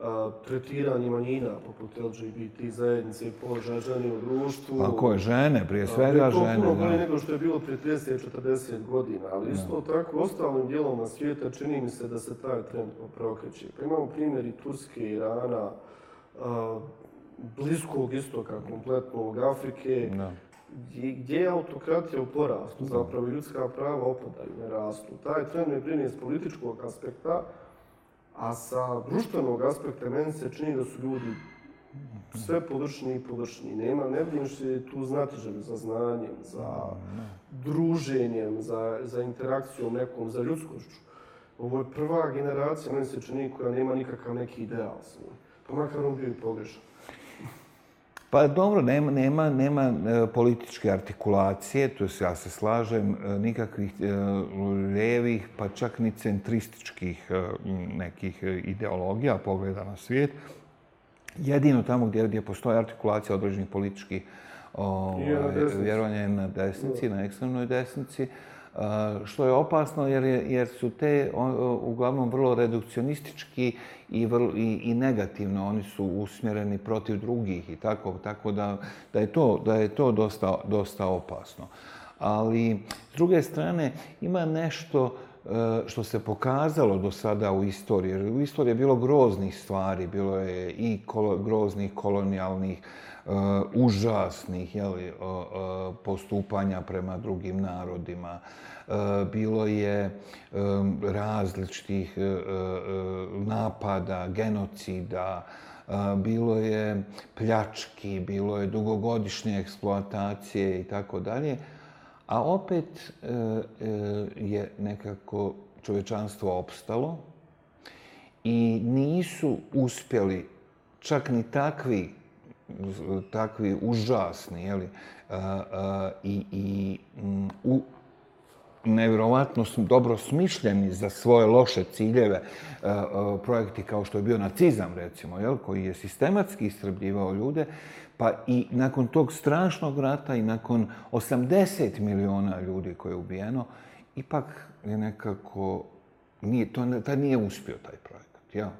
a, tretiranje manjina poput LGBT zajednice i položaja žene u društvu. A ko je žene, prije svega je to žene, puno bolje nego što je bilo prije 30-40 godina, ali isto tako ostalim dijelovima svijeta čini mi se da se taj trend preokreće. Pa imamo primjer i Turske, Irana, a, Bliskog istoka, kompletnog Afrike, Da. gdje gdje je autokratija u porastu, zapravo ljudska prava opadaju, ne rastu. Taj trend me brine s političkog aspekta, a sa društvenog aspekta meni se čini da su ljudi sve površniji i površniji. Nema, ne vidim se tu znatiželju za znanjem, za druženjem, za, za interakcijom nekom, za ljudskošću. Ovo je prva generacija, meni se čini, koja nema nikakav neki ideal s. Pa makar on bio i pogrešan. Pa dobro, nema, nema, nema e, političke artikulacije, to se ja se slažem, e, nikakvih e, lijevih, pa čak ni centrističkih nekih ideologija, pogleda na svijet. Jedino tamo gdje, gdje postoji artikulacija određenih političkih ovaj, na desnici. vjerovanja je na desnici, na ekstremnoj desnici, a, što je opasno jer, je, jer su te uglavnom vrlo redukcionistički i, vrlo, i, i negativno. Oni su usmjereni protiv drugih i tako, tako da, da je to, da je to dosta, dosta opasno. Ali, s druge strane, ima nešto e, što se pokazalo do sada u istoriji. Jer u istoriji je bilo groznih stvari, bilo je i kolo, groznih kolonijalnih, uh, užasnih jeli, uh, uh, postupanja prema drugim narodima. Uh, bilo je um, različitih uh, uh, napada, genocida, uh, bilo je pljački, bilo je dugogodišnje eksploatacije i tako dalje. A opet e, je nekako čovečanstvo opstalo i nisu uspjeli čak ni takvi takvi užasni jeli, a, e, a, e, i, i m, u, nevjerovatno dobro smišljeni za svoje loše ciljeve a, a, projekti kao što je bio nacizam recimo, jel, koji je sistematski istrebljivao ljude, pa i nakon tog strašnog rata i nakon 80 miliona ljudi koje je ubijeno, ipak je nekako, nije, to, ta taj nije uspio taj projekt. Ja.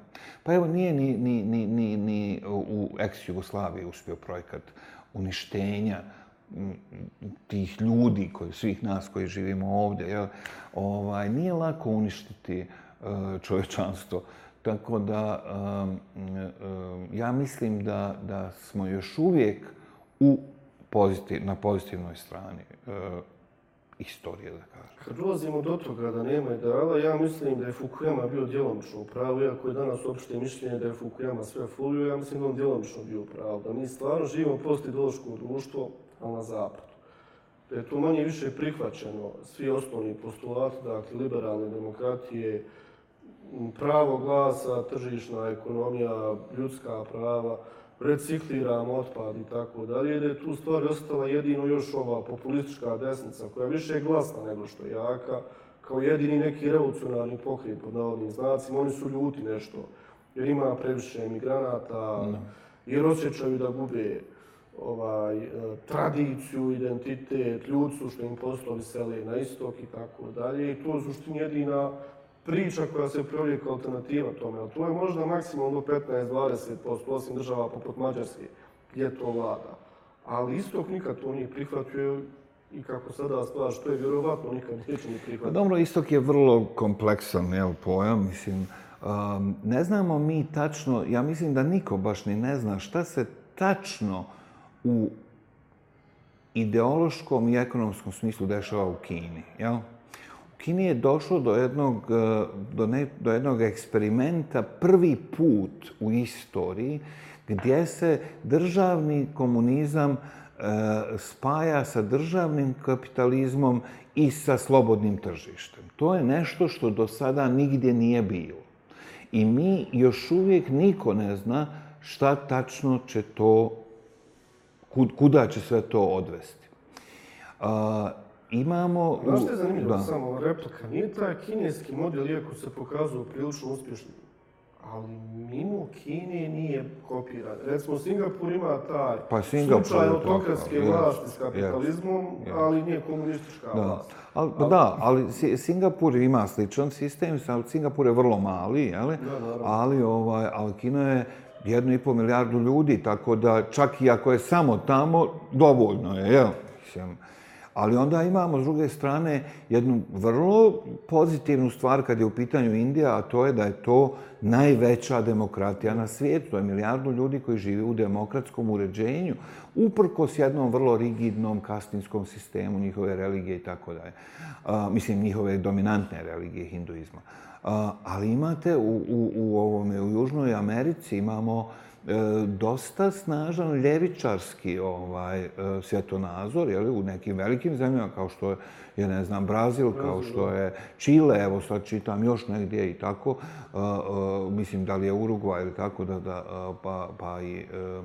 Pa evo, nije ni, ni, ni, ni, ni u ex-Jugoslaviji uspio projekat uništenja tih ljudi, koji, svih nas koji živimo ovdje. Jel? Ovaj, nije lako uništiti e, čovječanstvo. Tako da um, um, ja mislim da, da smo još uvijek u pozitiv, na pozitivnoj strani uh, istorije, da kažem. Kad dolazimo do toga da nema ideala, ja mislim da je Fukuyama bio djelomično u pravu, iako je danas opšte mišljenje da je Fukuyama sve fulio, ja mislim da on djelomično bio u pravu, da mi stvarno živimo post-ideološko društvo, ali na zapadu. Da je to manje više prihvaćeno svi osnovni postulati, dakle, liberalne demokratije, pravo glasa, tržišna ekonomija, ljudska prava, recikliramo otpad i tako dalje, da je tu stvar ostala jedino još ova populistička desnica koja je više glasna nego što je jaka, kao jedini neki revolucionarni pokret pod navodnim znacima, oni su ljuti nešto, jer ima previše emigranata, jer osjećaju da gube ovaj, e, tradiciju, identitet, ljudsu što im poslovi sele na istok i tako dalje. I to je suštini jedina priča koja se provije kao alternativa tome. Ali to je možda maksimalno 15-20%, osim država poput Mađarske, gdje to vlada. Ali istok nikad to nije prihvatio i kako sada stvar što je vjerovatno nikad neće ni prihvatiti. dobro, istok je vrlo kompleksan jel, pojam, mislim. Um, ne znamo mi tačno, ja mislim da niko baš ni ne zna šta se tačno u ideološkom i ekonomskom smislu dešava u Kini. Jel? Kini je došlo do jednog, e, do, ne, do jednog eksperimenta prvi put u istoriji gdje se državni komunizam e, spaja sa državnim kapitalizmom i sa slobodnim tržištem. To je nešto što do sada nigdje nije bilo. I mi još uvijek niko ne zna šta tačno će to, kuda će sve to odvesti. Imamo... Znaš što je zanimljivo? Da. Samo replika. Nije taj kineski model, iako se pokazao prilično uspješnim, ali mimo Kine nije kopiran. Recimo, Singapur ima taj Pa Singapur slučaj autokratske tako, vlasti s kapitalizmom, jest. ali nije komunistička Da, vlast. ali, pa da, ali Si- Singapur ima sličan sistem, ali Singapur je vrlo mali, jeli? Da, naravno. ali, ovaj, ali Kina je jednu i pol milijardu ljudi, tako da čak i ako je samo tamo, dovoljno je, jel? Mislim, Ali onda imamo s druge strane jednu vrlo pozitivnu stvar kad je u pitanju Indija, a to je da je to najveća demokratija na svijetu. To je milijardu ljudi koji žive u demokratskom uređenju, uprkos jednom vrlo rigidnom kastinskom sistemu njihove religije i tako dalje. Mislim, njihove dominantne religije hinduizma. A, Ali imate u, u, u, ovome, u Južnoj Americi imamo dosta snažan ljevičarski ovaj, e, svjetonazor je u nekim velikim zemljama kao što je, je ne znam, Brazil, kao što je Čile, evo sad čitam još negdje i tako, e, e, mislim da li je Urugvaj ili tako, da, da, e, pa, pa i e,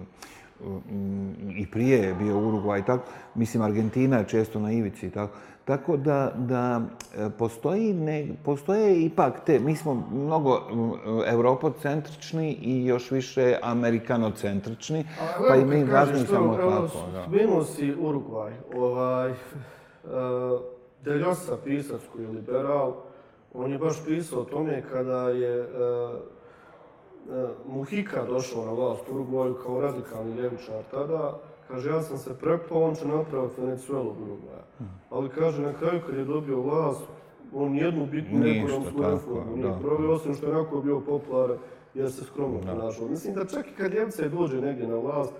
i prije je bio Urugvaj i tako. Mislim, Argentina je često na ivici i tako. Tako da, da e, postoji ne, postoje ipak te, mi smo mnogo europocentrični i još više amerikanocentrični, Ali pa i mi razmišljamo to, evo, tako. Da. Spomenuo si Urugvaj. Ovaj, uh, Deljosa, pisac koji je liberal, on je baš pisao o tome kada je uh, uh, Muhika došao na vlast u Urugvaju kao radikalni ljevičar tada, kaže ja sam se prepao, on će napraviti Venezuelu od Urugvaja. Ali kaže na kraju kad je dobio vlast, on jednu bitnu ekonomsku reformu nije da. proveo, osim što je onako bio popularan jer se skromno ponašao. Mislim da čak i kad Ljevce dođe negdje na vlast,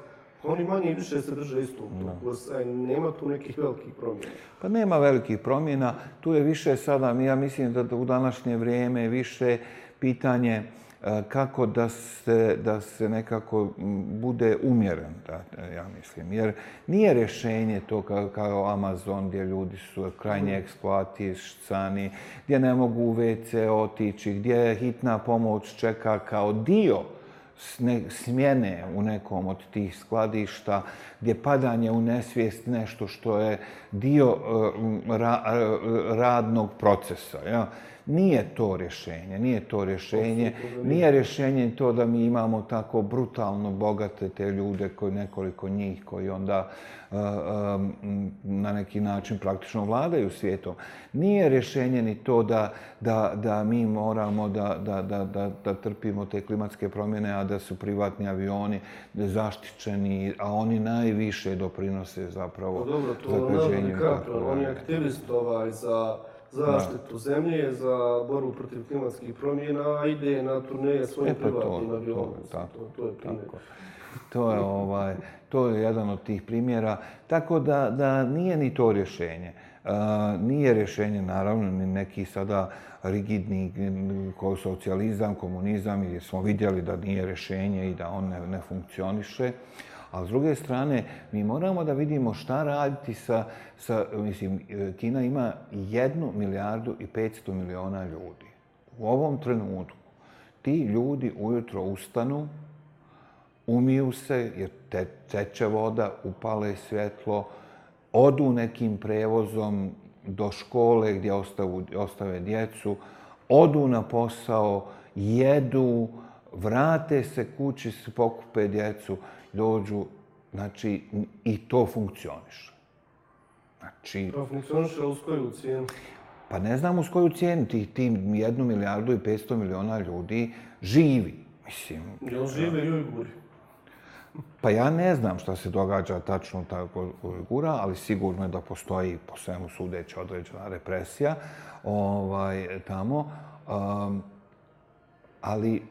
oni manje i više se drže istog tog kursa i nema tu nekih velikih promjena. Pa nema velikih promjena. Tu je više sada, ja mislim da u današnje vrijeme je više pitanje e, kako da se, da se nekako bude umjeren, da, ja mislim. Jer nije rješenje to kao, kao Amazon gdje ljudi su krajnje eksploatisani, gdje ne mogu u WC otići, gdje hitna pomoć čeka kao dio smjene u nekom od tih skladišta, gdje padanje u nesvijest nešto što je dio e, ra, e, radnog procesa. Ja? Nije to rješenje, nije to rješenje. Nije rješenje to da mi imamo tako brutalno bogate te ljude, koji nekoliko njih koji onda e, e, na neki način praktično vladaju svijetom. Nije rješenje ni to da, da, da mi moramo da, da, da, da, da trpimo te klimatske promjene, a da su privatni avioni zaštićeni, a oni najviše doprinose zapravo Pa dobro, to je Leonardo DiCaprio, on je aktivist ovaj za zaštitu zemlje, za borbu protiv klimatskih promjena, ide na turneje svojim E, pa to, privatnim to, avionom. tako, To, to je primjer. Tako. To je, ovaj, to je jedan od tih primjera. Tako da, da nije ni to rješenje. Uh, nije rješenje, naravno, ni neki sada rigidni ko socijalizam, komunizam, jer smo vidjeli da nije rješenje i da on ne, ne funkcioniše. A s druge strane, mi moramo da vidimo šta raditi sa, sa mislim, Kina ima jednu milijardu i 500 miliona ljudi. U ovom trenutku ti ljudi ujutro ustanu, umiju se jer te, teče voda, upale svjetlo, odu nekim prevozom do škole gdje ostavu, ostave djecu, odu na posao, jedu, vrate se kući, se pokupe djecu, dođu Znači, i to funkcioniše. Znači, To funkcioniše uz koju cijenu? pa ne znamo s koju cijenu tih tim jednu milijardu i 500 miliona ljudi živi. Mislim, Jel žive i Ujguri? Pa ja ne znam šta se događa tačno tako Ujgura, ali sigurno je da postoji po svemu sudeći određena represija ovaj, tamo. Um, ali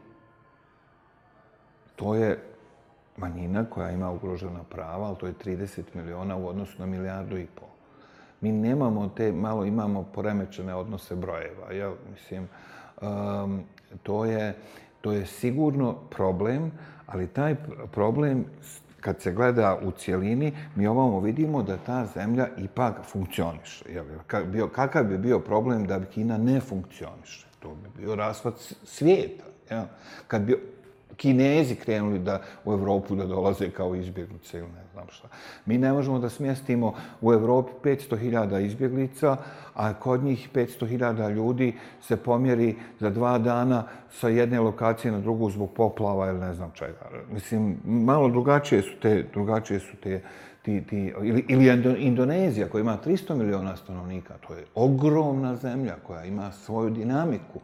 to je manjina koja ima ugrožena prava, ali to je 30 miliona u odnosu na milijardu i pol. Mi nemamo te, malo imamo poremećene odnose brojeva. Ja, mislim, um, to, je, to je sigurno problem, ali taj problem, kad se gleda u cijelini, mi ovamo vidimo da ta zemlja ipak funkcioniše. Jel? Bio- Kakav bi bio problem da Kina ne funkcioniše? To bi bio rasvat svijeta. Jel? Kad bi Kinezi krenuli da u Evropu da dolaze kao izbjeglice ili ne znam šta. Mi ne možemo da smjestimo u Evropi 500.000 izbjeglica, a kod njih 500.000 ljudi se pomjeri za dva dana sa jedne lokacije na drugu zbog poplava ili ne znam čega. Mislim, malo drugačije su te, drugačije su te ti, ti, ili, ili Indonezija koja ima 300 miliona stanovnika, to je ogromna zemlja koja ima svoju dinamiku,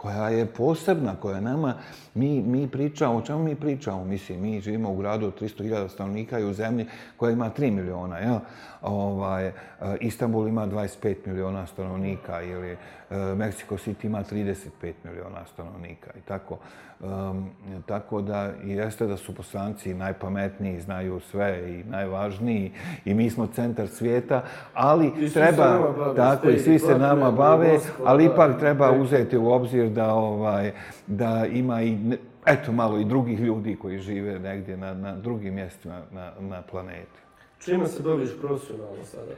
koja je posebna, koja nama, mi, mi pričamo, o čemu mi pričamo? Mislim, mi živimo u gradu od 300.000 stanovnika i u zemlji koja ima 3 miliona, jel? Ovaj, e, Istanbul ima 25 miliona stanovnika ili Mexico City ima 35 miliona stanovnika i tako. Um, tako da jeste da su poslanci najpametniji, znaju sve i najvažniji i mi smo centar svijeta, ali I treba, bave, tako i svi se nama bave, ali ipak treba i- uzeti u obzir da ovaj da ima i eto malo i drugih ljudi koji žive negdje na, na drugim mjestima na, na planeti. Čime se baviš profesionalno sada?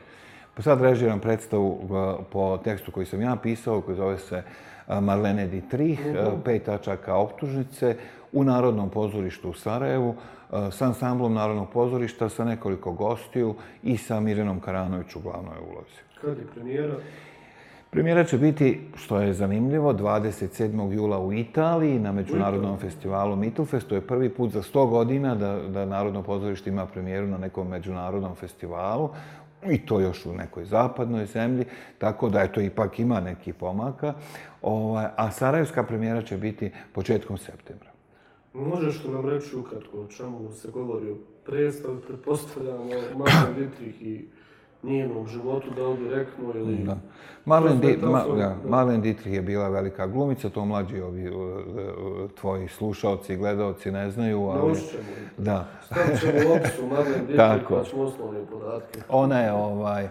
Pa sad režiram predstavu uh, po tekstu koji sam ja pisao, koji zove se uh, Marlene Dietrich, uh, pet tačaka optužnice, u Narodnom pozorištu u Sarajevu, uh, sa ansamblom Narodnog pozorišta, sa nekoliko gostiju i sa Mirjanom Karanović u glavnoj ulozi. Kad je premijera? Premijera će biti, što je zanimljivo, 27. jula u Italiji na Međunarodnom festivalu Mittelfest. To je prvi put za 100 godina da, da Narodno pozorište ima premijeru na nekom međunarodnom festivalu i to još u nekoj zapadnoj zemlji, tako da je to ipak ima neki pomaka. Ovaj, a Sarajevska premijera će biti početkom septembra. Možeš li nam reći ukratko o čemu se govori o predstavi, pretpostavljamo Marlene Dietrich i njenom životu, da li direktno ili... Da. Marlene, Di, Ma, da, da. Marlene Dietrich je bila velika glumica, to mlađi ovi uh, uh, tvoji slušalci i gledalci ne znaju, ali... Naučit ćemo. Da. Stavit ćemo u opisu Marlene Dietrich, Tako. pa ćemo osnovne podatke. Ona je ovaj, e,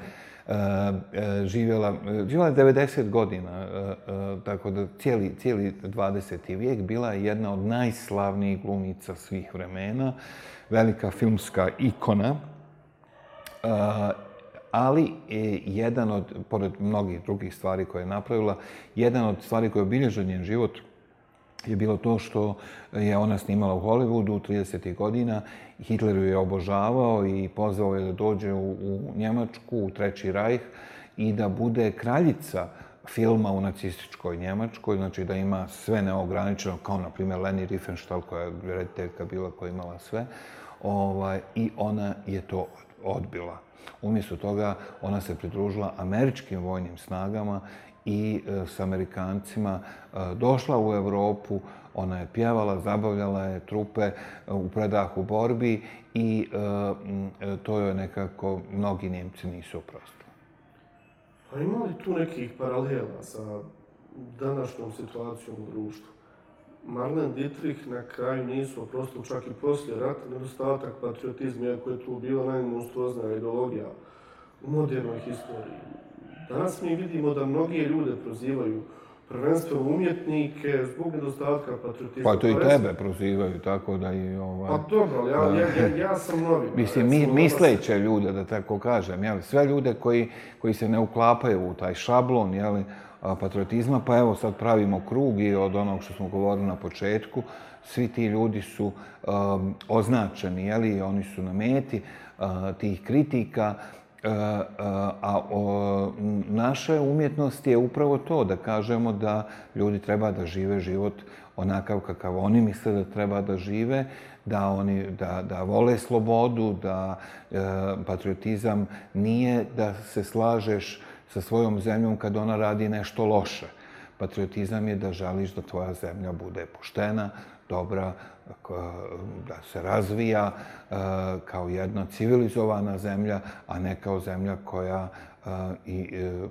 e, živjela, živjela je 90 godina, e, e, tako da cijeli, cijeli 20. vijek bila je jedna od najslavnijih glumica svih vremena, velika filmska ikona, e, ali e, jedan od, pored mnogih drugih stvari koje je napravila, jedan od stvari koje je obilježio njen život je bilo to što je ona snimala u Hollywoodu 30. godina. Hitler ju je obožavao i pozvao je da dođe u, u Njemačku, u Treći rajh i da bude kraljica filma u nacističkoj Njemačkoj, znači da ima sve neograničeno, kao na primjer Leni Riefenstahl koja je rediteljka bila koja je imala sve. Ovaj, I ona je to odbila. Umjesto toga ona se pridružila američkim vojnim snagama i e, s Amerikancima e, došla u Europu, ona je pjevala, zabavljala je trupe e, u predahu borbi i e, e, to joj nekako mnogi Njemci nisu oprostili. A ima li tu nekih paralela sa današnjom situacijom u društvu? Marlene Dietrich na kraju nisu oprostili čak i poslije rata nedostatak patriotizma, iako je tu bila najmonstruoznija ideologija u modernoj historiji. Danas mi vidimo da mnogi ljude prozivaju prvenstveno umjetnike zbog nedostatka patriotizma. Pa to i recimo- tebe prozivaju, tako da i ovaj... Pa dobro, ali ja, ja, ja, ja sam novinar. Mislim, mi, misleće ljude, da tako kažem, jel? sve ljude koji, koji se ne uklapaju u taj šablon jel? A, patriotizma, pa evo sad pravimo krug i od onog što smo govorili na početku, svi ti ljudi su um, označeni, jeli, oni su na meti uh, tih kritika, uh, uh, a o, naša umjetnost je upravo to, da kažemo da ljudi treba da žive život onakav kakav oni misle da treba da žive, da oni da, da vole slobodu, da e, patriotizam nije da se slažeš sa svojom zemljom kad ona radi nešto loše. Patriotizam je da želiš da tvoja zemlja bude poštena, dobra, da se razvija e, kao jedna civilizovana zemlja, a ne kao zemlja koja e, i, e,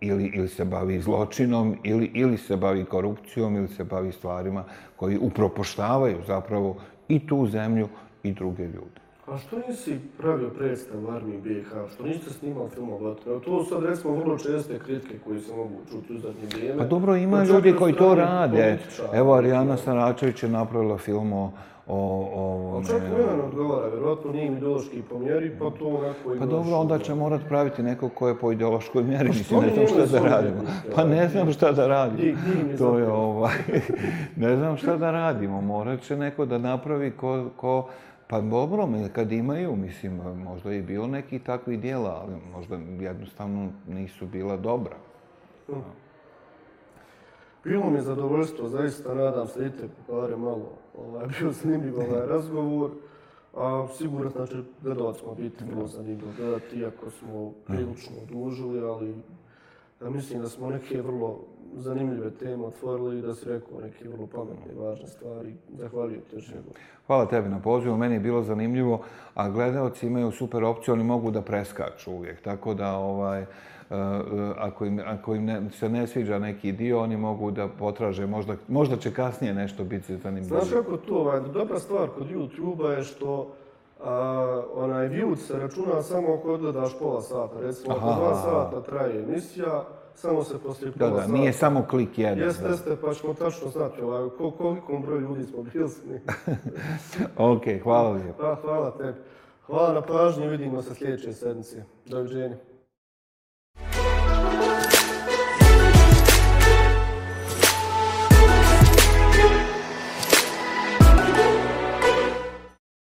ili, ili se bavi zločinom, ili, ili se bavi korupcijom, ili se bavi stvarima koji upropoštavaju zapravo i tu zemlju i druge ljude. A što nisi pravio predstav u armiji BiH? Što niste snimali film o vatru? To su sad recimo vrlo česte kritike koje se mogu čuti u zadnje vrijeme. Pa dobro, ima Pa ljudi koji to rade. Evo, Arijana Saračević je napravila film o... o, o čak i mene ne odgovara, vjerojatno nije im ideološki po mjeri, pa to onako Pa dobro, onda će morat praviti neko ko je po ideološkoj mjeri. Mislim, što ne znam oni šta da radimo. Pa ne znam šta da radimo. To je ovaj... Ne znam šta da radimo. Morat će neko da napravi ko... ko Pa dobro, kad imaju, mislim, možda je bilo nekih takvih dijela, ali možda jednostavno nisu bila dobra. Bilo mi je zadovoljstvo, zaista nadam se, idite pare malo, ovaj, bio zanimljiv ovaj razgovor, a sigurno znači gledalac smo biti bilo zanimljivo gledati, iako smo prilično odužili, ali ja mislim da smo neke vrlo zanimljive teme otvorili i da si rekao neke vrlo pametne i važne stvari. Zahvaljujem ti još jednom. Hvala tebi na pozivu, meni je bilo zanimljivo, a gledalci imaju super opciju, oni mogu da preskaču uvijek, tako da ovaj, e, e, ako im, ako im ne, se ne sviđa neki dio, oni mogu da potraže, možda, možda će kasnije nešto biti zanimljivo. Znaš kako to, ovaj, dobra stvar kod YouTube-a je što a, onaj view se računa samo ako odgledaš pola sata. Recimo, ako dva sata traje emisija, samo se poslije Da, pola da, sata... nije samo klik jedan. Jeste, da. jeste, pa ćemo tačno znati ovaj, kol- koliko broj ljudi smo bili s njim. Ok, hvala lijepo. Pa, hvala tebi. Hvala na pažnji, vidimo se sljedeće sedmice. Doviđenja.